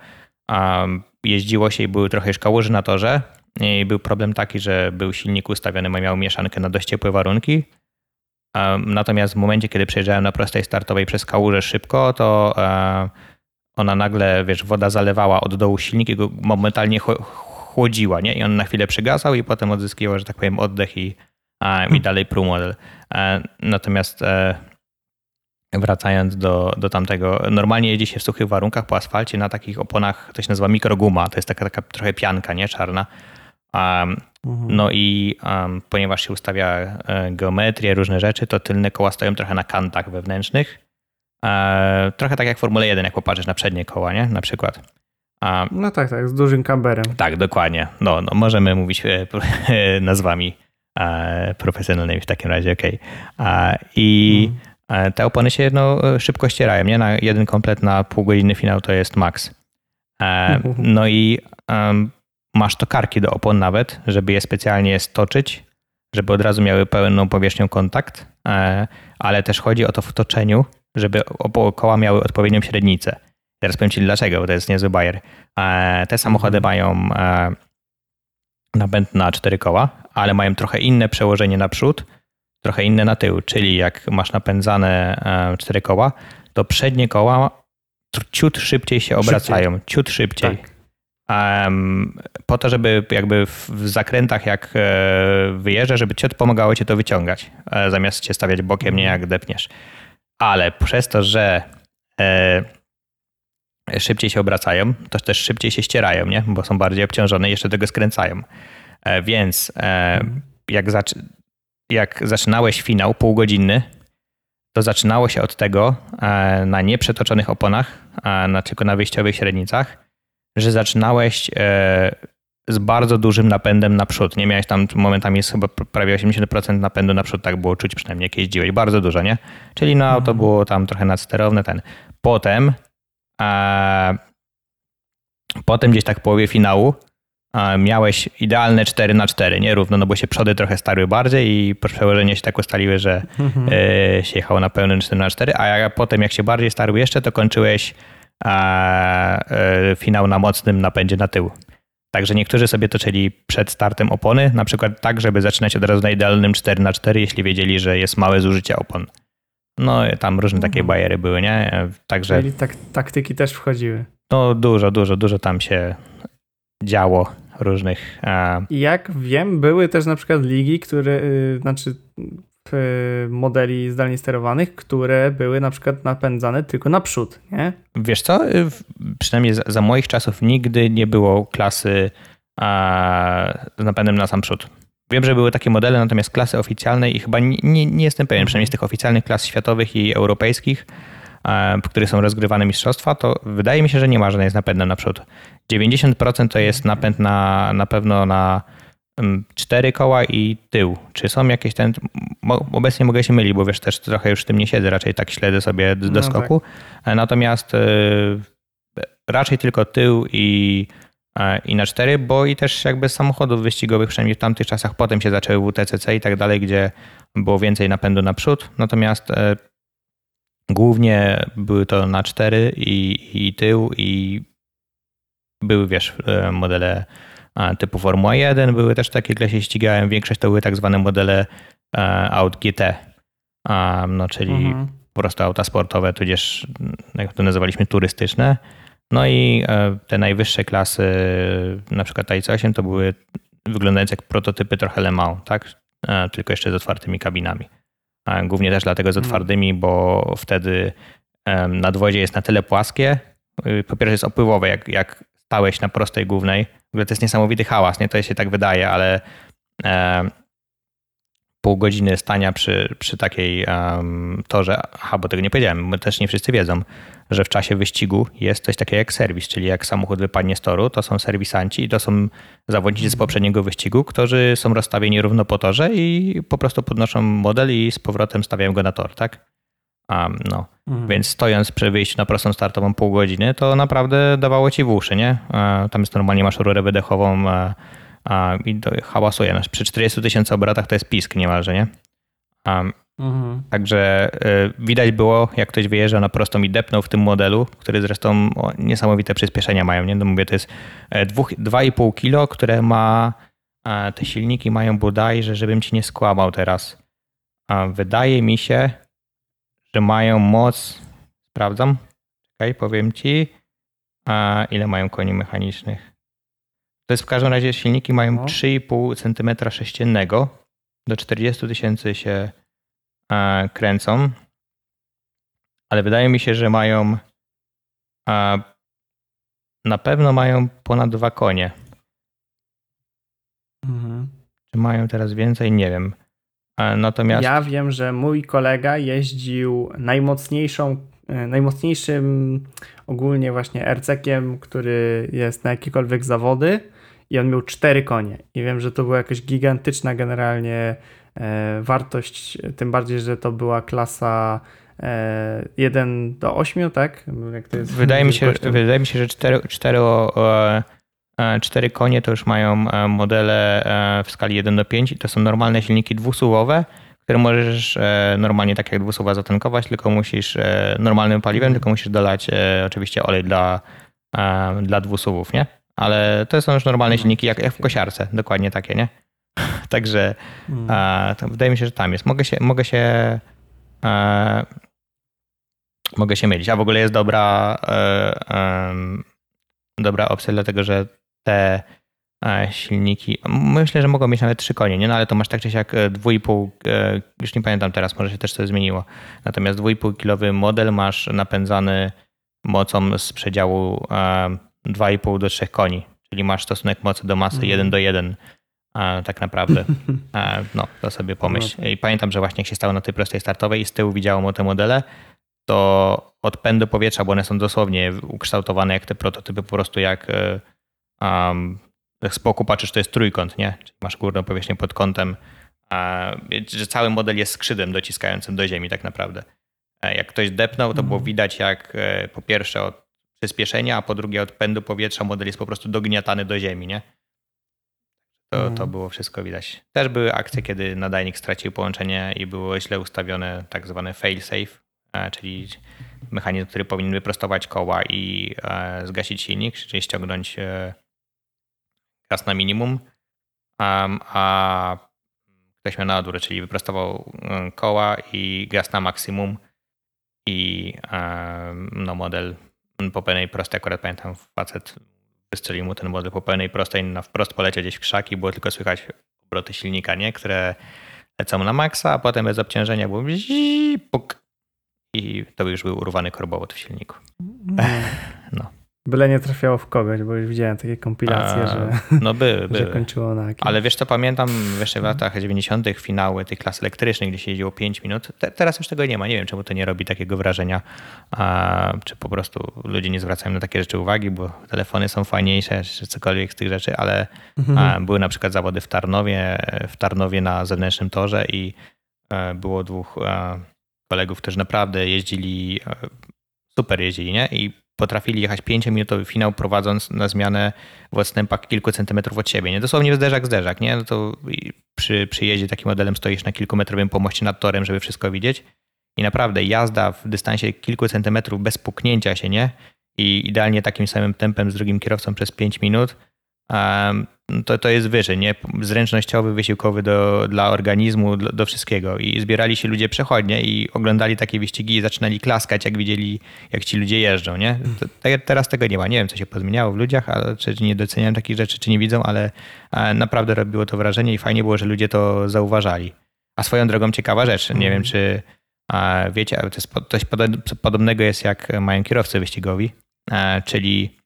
e, jeździło się i były trochę już kałuży na torze. I był problem taki, że był silnik ustawiony, miał mieszankę na dość ciepłe warunki. Natomiast w momencie, kiedy przejeżdżałem na prostej startowej przez kałużę szybko, to ona nagle, wiesz, woda zalewała od dołu silnik i go momentalnie chłodziła, nie? I on na chwilę przygasał i potem odzyskiwał, że tak powiem, oddech i, i hmm. dalej pruł model. E, natomiast e, wracając do, do tamtego, normalnie jedzie się w suchych warunkach po asfalcie na takich oponach, to się nazywa mikroguma, to jest taka, taka trochę pianka, nie? Czarna. Um, no i um, ponieważ się ustawia e, geometrię, różne rzeczy, to tylne koła stoją trochę na kantach wewnętrznych. E, trochę tak jak Formuła 1, jak popatrzysz na przednie koła, nie? Na przykład. A, no tak, tak, z dużym kamberem. Tak, dokładnie. No, no możemy mówić e, nazwami e, profesjonalnymi w takim razie, okej. Okay. I hmm. te opony się no, szybko ścierają, nie? Na jeden komplet na półgodzinny finał to jest max. No i um, masz tokarki do opon nawet, żeby je specjalnie stoczyć, żeby od razu miały pełną powierzchnią kontakt, ale też chodzi o to w toczeniu, żeby koła miały odpowiednią średnicę. Teraz powiem Ci dlaczego, bo to jest niezły bajer. E, te samochody mhm. mają e, napęd na cztery koła, ale mają trochę inne przełożenie na przód, trochę inne na tył, czyli jak masz napędzane e, cztery koła, to przednie koła ciut szybciej się obracają, szybciej. ciut szybciej. Tak. Po to, żeby jakby w, zakrętach jak e, wyjeżdża, żeby ci pomagało cię to wyciągać, e, zamiast cię stawiać bokiem, nie jak depniesz. Ale przez to, że e, szybciej się obracają, to też szybciej się ścierają, nie? bo są bardziej obciążone i jeszcze tego skręcają. Więc e, jak, zac jak zaczynałeś finał półgodzinny, to zaczynało się od tego na nieprzetoczonych oponach, na, tylko na wyjściowych średnicach, że zaczynałeś z bardzo dużym napędem naprzód. Nie miałeś tam momentami jest chyba prawie 80% napędu naprzód, tak było czuć przynajmniej jak jeździłeś. Bardzo dużo, nie? Czyli no auto było tam trochę nadsterowne, ten. Potem a, potem gdzieś tak w połowie finału miałeś idealne 4 na 4 nie równo, no bo się przody trochę starły bardziej i przełożenia się tak ustaliły, że mhm. e, się jechało na pełnym 4 na 4 a potem jak się bardziej starły jeszcze, to kończyłeś a, e, finał na mocnym napędzie na tył. Także niektórzy sobie toczyli przed startem opony, na przykład tak, żeby zaczynać od razu na idealnym 4 na 4 jeśli wiedzieli, że jest małe zużycie opon. No tam różne takie mhm. bajery były, nie? Także... Czyli tak, taktyki też wchodziły. No dużo, dużo, dużo tam się działo różnych. I jak wiem, były też na przykład ligi, które, yy, znaczy modeli zdalnie sterowanych, które były na przykład napędzane tylko naprzód, nie? Wiesz co, y, przynajmniej za, za moich czasów nigdy nie było klasy a, z napędem na sam przód. Wiem, że były takie modele, natomiast klasy oficjalne i chyba nie, nie, nie jestem pewien, przynajmniej z tych oficjalnych klas światowych i europejskich, w których są rozgrywane mistrzostwa, to wydaje mi się, że nie ma żadnej z napędem naprzód. 90% to jest napęd na, na pewno na cztery koła i tył. Czy są jakieś ten. Obecnie mogę się mylić, bo wiesz, też trochę już w tym nie siedzę, raczej tak śledzę sobie do, no skoku. Tak. Natomiast y, raczej tylko tył i, i na cztery, bo i też jakby z samochodów wyścigowych, przynajmniej w tamtych czasach, potem się zaczęły WTCC i tak dalej, gdzie było więcej napędu naprzód. Natomiast e, Głównie były to na cztery i, i tył i były, wiesz, e, modele typu Formuła 1, były też takie, które się ścigałem. Większość to były tak zwane modele e, aut GT, no, czyli mhm. po prostu auta sportowe, tudzież jak to nazywaliśmy turystyczne. No i e, te najwyższe klasy, na przykład IC8, to były wyglądające jak prototypy trochę Le Mans, tak? Tylko jeszcze z otwartymi kabinami. Głównie też dlatego z mhm. otwartymi, bo wtedy nadwozie jest na tyle płaskie. Y, po pierwsze jest opływowe, jak, jak stałeś na prostej głównej. W ogóle to jest niesamowity hałas, nie? To się tak wydaje, ale pół godziny stania przy, przy takiej um, torze, aha, bo tego nie powiedziałem, my też nie wszyscy wiedzą, że w czasie wyścigu jest coś takiego jak serwis, czyli jak samochód wypadnie z toru, to są serwisanci i to są zawodnicy z poprzedniego wyścigu, którzy są rozstawieni równo po torze i po prostu podnoszą model i z powrotem stawiają go na tor, tak? Um, no. Mhm. Więc stojąc przy wyjściu na prostą startową pół godziny, to naprawdę dawało ci w uszy, nie? Tam jest normalnie, masz rurę wydechową, i hałasuje. Przy 40 tysięcy obrotach to jest pisk niemalże, nie? Mhm. Także y, widać było, jak ktoś wyjeżdżał na prostą i depnął w tym modelu, który zresztą o, niesamowite przyspieszenia mają. Nie? No mówię, to jest 2,5 e, kilo, które ma, te silniki mają bodajże, żebym ci nie skłamał teraz. Wydaje mi się, że mają moc, sprawdzam, czekaj, powiem ci, ile mają koni mechanicznych. To jest w każdym razie silniki mają no. 3,5 cm sześciennego. Do 40 tysięcy się e, kręcą. Ale wydaje mi się, że mają e, na pewno mają ponad dwa konie. Mhm. Czy mają teraz więcej? Nie wiem. E, natomiast... Ja wiem, że mój kolega jeździł najmocniejszą, e, najmocniejszym ogólnie właśnie RC-kiem, który jest na jakiekolwiek zawody i on miał cztery konie. I wiem, że to była jakaś gigantyczna generalnie e, wartość, tym bardziej, że to była klasa e, 1 do 8, tak? wydaje, mi się, wydaje mi się, że 4, 4, 4 konie to już mają e, modele e, w skali 1 do 5 i to są normalne silniki dwusuwowe, które możesz e, normalnie tak jak dwusuwa zatankować, tylko musisz normalnym paliwem, tylko musisz dolać oczywiście olej dla, dla dwusuwów, nie? ale to są już normalne silniki, jak, jak w kosiarce, dokładnie takie, nie? Także a, wydaje mi się, że tam jest. Mogę się, mogę się, a, mogę się mylić. A w ogóle jest dobra, e, dobra opcja, dlatego że te e, silniki, myślę, że mogą mieć nawet trzy konie, nie? No ale to masz tak czy siak e, 2,5, e, już nie pamiętam teraz, może się też coś zmieniło. Natomiast 2,5 kilowy model masz napędzany mocą z przedziału e, 2,5 do 3 koni, czyli masz stosunek mocy do masy Mhm. 1 do 1 e, tak naprawdę. E, No, to sobie pomyśl. No I pamiętam, że właśnie jak się stało na tej prostej startowej i z tyłu widziałem te modele, to od pędu powietrza, bo one są dosłownie ukształtowane jak te prototypy, po prostu jak e, um, z boku patrzysz, to jest trójkąt, nie? Czyli masz górną powierzchnię pod kątem, że cały model jest skrzydłem dociskającym do ziemi tak naprawdę. E, Jak ktoś depnął, to było Mhm. widać jak e, po pierwsze od przyspieszenia, a po drugie od pędu powietrza model jest po prostu dogniatany do ziemi, nie? To, to Mhm. było wszystko widać. Też były akcje, kiedy nadajnik stracił połączenie i było źle ustawione tak zwane fail-safe, e, czyli mechanizm, który powinien wyprostować koła i zgasić silnik, czyli ściągnąć gaz na minimum, Am, a ktoś miał na odwrót, czyli wyprostował e, koła i gaz na maksimum i no model po pełnej prostej, akurat pamiętam facet wystrzelił mu ten model po pełnej prostej, na wprost poleciał gdzieś w krzaki, było tylko słychać obroty silnika, nie? które lecą na maksa, a potem bez obciążenia było bzii, puk i to już był urwany korbowód w silniku. No. No. Byle nie trafiało w kogoś, bo już widziałem takie kompilacje, A, że, No były, że były. kończyło na. Ale wiesz co, pamiętam jeszcze w latach 90. finały tych klas elektrycznych, gdzie się jeździło 5 minut. Te, teraz już tego nie ma. Nie wiem, czemu to nie robi takiego wrażenia. A, czy po prostu ludzie nie zwracają na takie rzeczy uwagi, bo telefony są fajniejsze, czy cokolwiek z tych rzeczy, ale Mhm. a, były na przykład zawody w Tarnowie, w Tarnowie na zewnętrznym torze i e, było dwóch e, kolegów, którzy naprawdę jeździli, e, super jeździli, nie? I potrafili jechać 5-minutowy finał, prowadząc na zmianę w odstępach kilku centymetrów od siebie. Nie dosłownie zderzak, zderzak, nie? No to przy, przy jeździe takim modelem stoisz na kilkumetrowym pomoście nad torem, żeby wszystko widzieć. I naprawdę jazda w dystansie kilku centymetrów bez puknięcia się, nie? I idealnie takim samym tempem z drugim kierowcą przez 5 minut, to, to jest wyżej, nie? Zręcznościowy, wysiłkowy do, dla organizmu, do, do wszystkiego. I zbierali się ludzie przechodnie i oglądali takie wyścigi i zaczynali klaskać, jak widzieli, jak ci ludzie jeżdżą, nie? To, teraz tego nie ma. Nie wiem, co się pozmieniało w ludziach, ale, czy nie doceniają takich rzeczy, czy nie widzą, ale e, naprawdę robiło to wrażenie i fajnie było, że ludzie to zauważali. A swoją drogą ciekawa rzecz, nie Mhm. wiem, czy a, wiecie, ale to jest coś podo- podobnego jest, jak mają kierowcy wyścigowi, e, czyli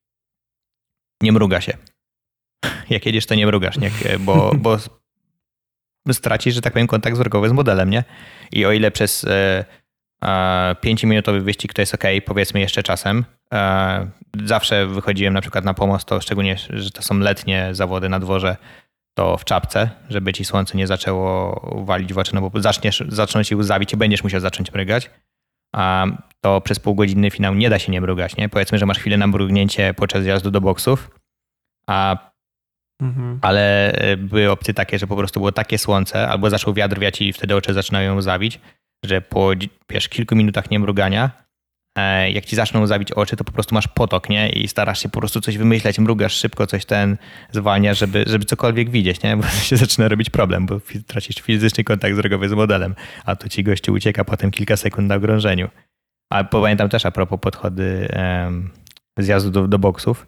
nie mruga się. Jak jedziesz, to nie mrugasz, nie? Bo, bo stracisz, że tak powiem, kontakt wzrokowy z modelem, nie? I o ile przez e, 5-minutowy wyścig to jest ok, powiedzmy jeszcze czasem, e, zawsze wychodziłem na przykład na pomost, to szczególnie, że to są letnie zawody na dworze, to w czapce, żeby ci słońce nie zaczęło walić w oczy, no bo zaczniesz, zaczną ci łzawić i będziesz musiał zacząć mrygać. A to przez półgodzinny finał nie da się nie mrugać, nie? Powiedzmy, że masz chwilę na mrugnięcie podczas jazdu do boksów, a Mhm. ale e, były opcje takie, że po prostu było takie słońce, albo zaczął wiatr wiać i wtedy oczy zaczynają zawić, że po wiesz, kilku minutach niemrugania, e, jak ci zaczną zawić oczy, to po prostu masz potok, nie? I starasz się po prostu coś wymyśleć, mrugasz szybko, coś ten zwalniasz, żeby, żeby cokolwiek widzieć, nie? Bo się zaczyna robić problem, bo tracisz fizyczny kontakt wzrokowy z modelem, a to ci gościu ucieka potem kilka sekund na okrążeniu. A pamiętam też a propos podchody zjazdu do, do boksów,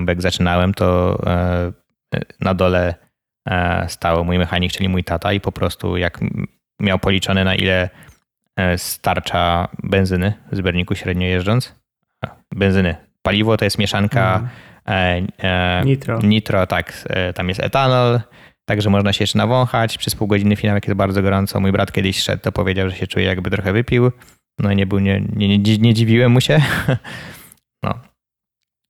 bo jak zaczynałem, to e, na dole e, stał mój mechanik, czyli mój tata i po prostu jak miał policzone na ile e, starcza benzyny w zbiorniku średnio jeżdżąc, benzyny, paliwo to jest mieszanka e, Nitro. nitro, tak, tam jest etanol, także można się jeszcze nawąchać. Przez pół godziny finał, jak jest bardzo gorąco. Mój brat kiedyś szedł, to powiedział, że się czuje jakby trochę wypił. No i nie był, nie, nie, nie, nie dziwiłem mu się.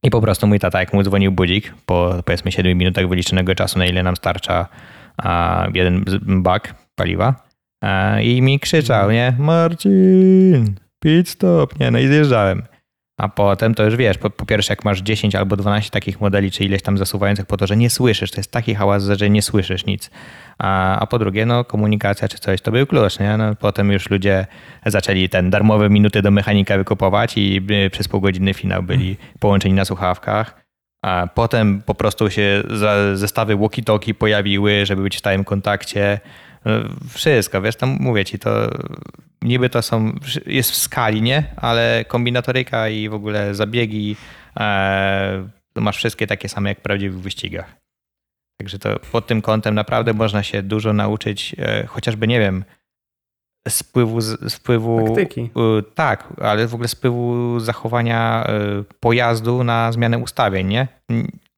I po prostu mój tata, jak mu dzwonił budzik, po powiedzmy 7 minutach wyliczonego czasu, na ile nam starcza a, jeden bak paliwa, a, i mi krzyczał, nie? Marcin, pit stop, nie? No i zjeżdżałem. A potem to już wiesz, po, po pierwsze jak masz 10 albo 12 takich modeli, czy ileś tam zasuwających po to, że nie słyszysz, to jest taki hałas, że nie słyszysz nic. A, a po drugie, no komunikacja czy coś, to był klucz, nie? No, potem już ludzie zaczęli ten darmowe minuty do mechanika wykupować i y, przez pół godziny finał byli połączeni na słuchawkach. A potem po prostu się zestawy walkie-talkie pojawiły, żeby być w stałym kontakcie. Wszystko, wiesz, tam mówię ci, to niby to są, jest w skali, nie? Ale kombinatoryka i w ogóle zabiegi e, to masz wszystkie takie same jak w prawdziwych wyścigach. Także to pod tym kątem naprawdę można się dużo nauczyć, e, chociażby nie wiem, wpływu Taktyki. y, tak, ale w ogóle z wpływu zachowania y, pojazdu na zmianę ustawień, nie?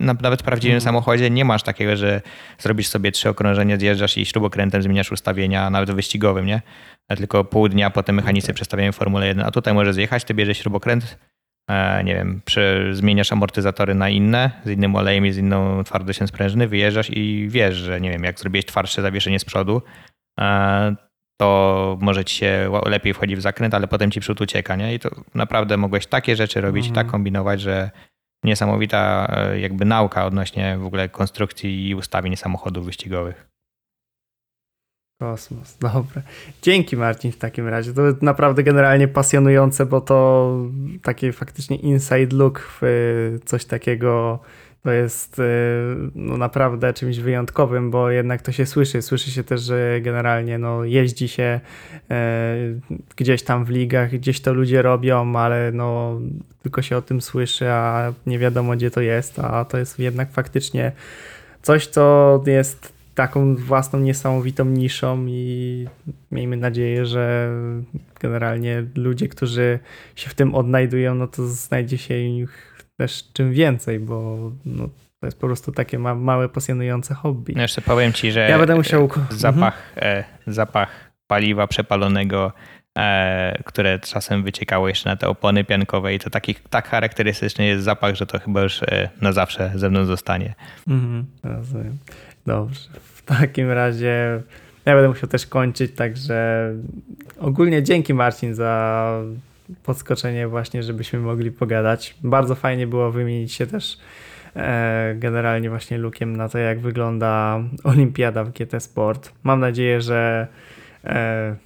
Nawet w prawdziwym Mhm. samochodzie nie masz takiego, że zrobisz sobie trzy okrążenia, zjeżdżasz i śrubokrętem zmieniasz ustawienia, nawet wyścigowym, nie? A tylko pół dnia potem mechanicy Tak. przestawiają Formułę 1, a tutaj możesz zjechać, ty bierzesz śrubokręt, e, nie wiem, przy, zmieniasz amortyzatory na inne, z innym olejem i z inną twardością sprężyny, wyjeżdżasz i wiesz, że nie wiem, jak zrobiłeś twardsze zawieszenie z przodu, e, to może ci się lepiej wchodzi w zakręt, ale potem ci przód ucieka, nie? I to naprawdę mogłeś takie rzeczy robić, Mhm. tak kombinować, że niesamowita e, jakby nauka odnośnie w ogóle konstrukcji i ustawień samochodów wyścigowych. Kosmos, dobra. Dzięki Marcin w takim razie. To naprawdę generalnie pasjonujące, bo to taki faktycznie inside look w y, coś takiego to jest y, no, naprawdę czymś wyjątkowym, bo jednak to się słyszy. Słyszy się też, że generalnie no, jeździ się e, gdzieś tam w ligach, gdzieś to ludzie robią, ale no, tylko się o tym słyszy, a nie wiadomo gdzie to jest, a to jest jednak faktycznie coś, co jest taką własną niesamowitą niszą i miejmy nadzieję, że generalnie ludzie, którzy się w tym odnajdują, no to znajdzie się ich też czym więcej, bo no, to jest po prostu takie ma małe, pasjonujące hobby. No jeszcze powiem ci, że Ja będę musiał... e, zapach, e, zapach paliwa przepalonego, e, które czasem wyciekało jeszcze na te opony piankowe i to taki, tak charakterystyczny jest zapach, że to chyba już na zawsze ze mną zostanie. Mhm, rozumiem. Dobrze. W takim razie ja będę musiał też kończyć, także ogólnie dzięki Marcin za podskoczenie właśnie, żebyśmy mogli pogadać. Bardzo fajnie było wymienić się też e, generalnie właśnie lukiem na to, jak wygląda olimpiada w GT Sport. Mam nadzieję, że e,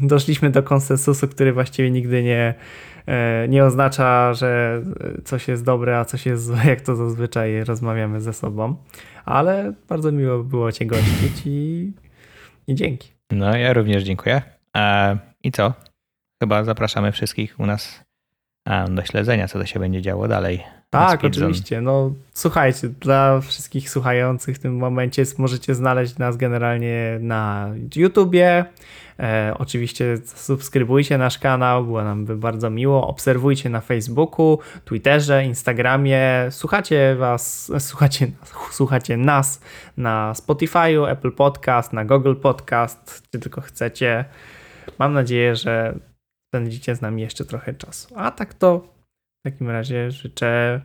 doszliśmy do konsensusu, który właściwie nigdy nie, e, nie oznacza, że coś jest dobre, a coś jest złe, jak to zazwyczaj rozmawiamy ze sobą. Ale bardzo miło było Cię gościć i, i dzięki. No, ja również dziękuję. I co? Chyba zapraszamy wszystkich u nas do śledzenia, co to się będzie działo dalej. Tak, oczywiście. No słuchajcie, dla wszystkich słuchających w tym momencie możecie znaleźć nas generalnie na YouTubie. E, oczywiście subskrybujcie nasz kanał, było nam by bardzo miło. Obserwujcie na Facebooku, Twitterze, Instagramie. Słuchacie was, słuchacie, słuchacie nas na Spotify'u, Apple Podcast, na Google Podcast, czy tylko chcecie. Mam nadzieję, że spędzicie z nami jeszcze trochę czasu. A tak to w takim razie życzę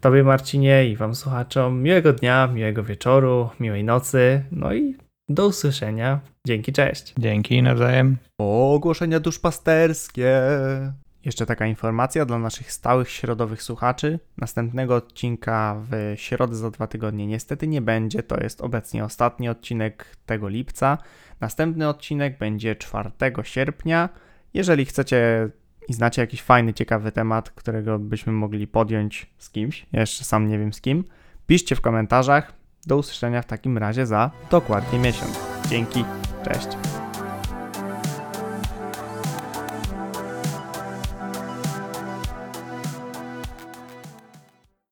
Tobie, Marcinie, i Wam słuchaczom miłego dnia, miłego wieczoru, miłej nocy. No i do usłyszenia. Dzięki, cześć. Dzięki nawzajem. Ogłoszenia duszpasterskie. Jeszcze taka informacja dla naszych stałych środowych słuchaczy. Następnego odcinka w środę za dwa tygodnie niestety nie będzie. To jest obecnie ostatni odcinek tego lipca. Następny odcinek będzie 4 sierpnia. Jeżeli chcecie i znacie jakiś fajny, ciekawy temat, którego byśmy mogli podjąć z kimś, ja jeszcze sam nie wiem z kim, piszcie w komentarzach. Do usłyszenia w takim razie za dokładnie miesiąc. Dzięki, cześć.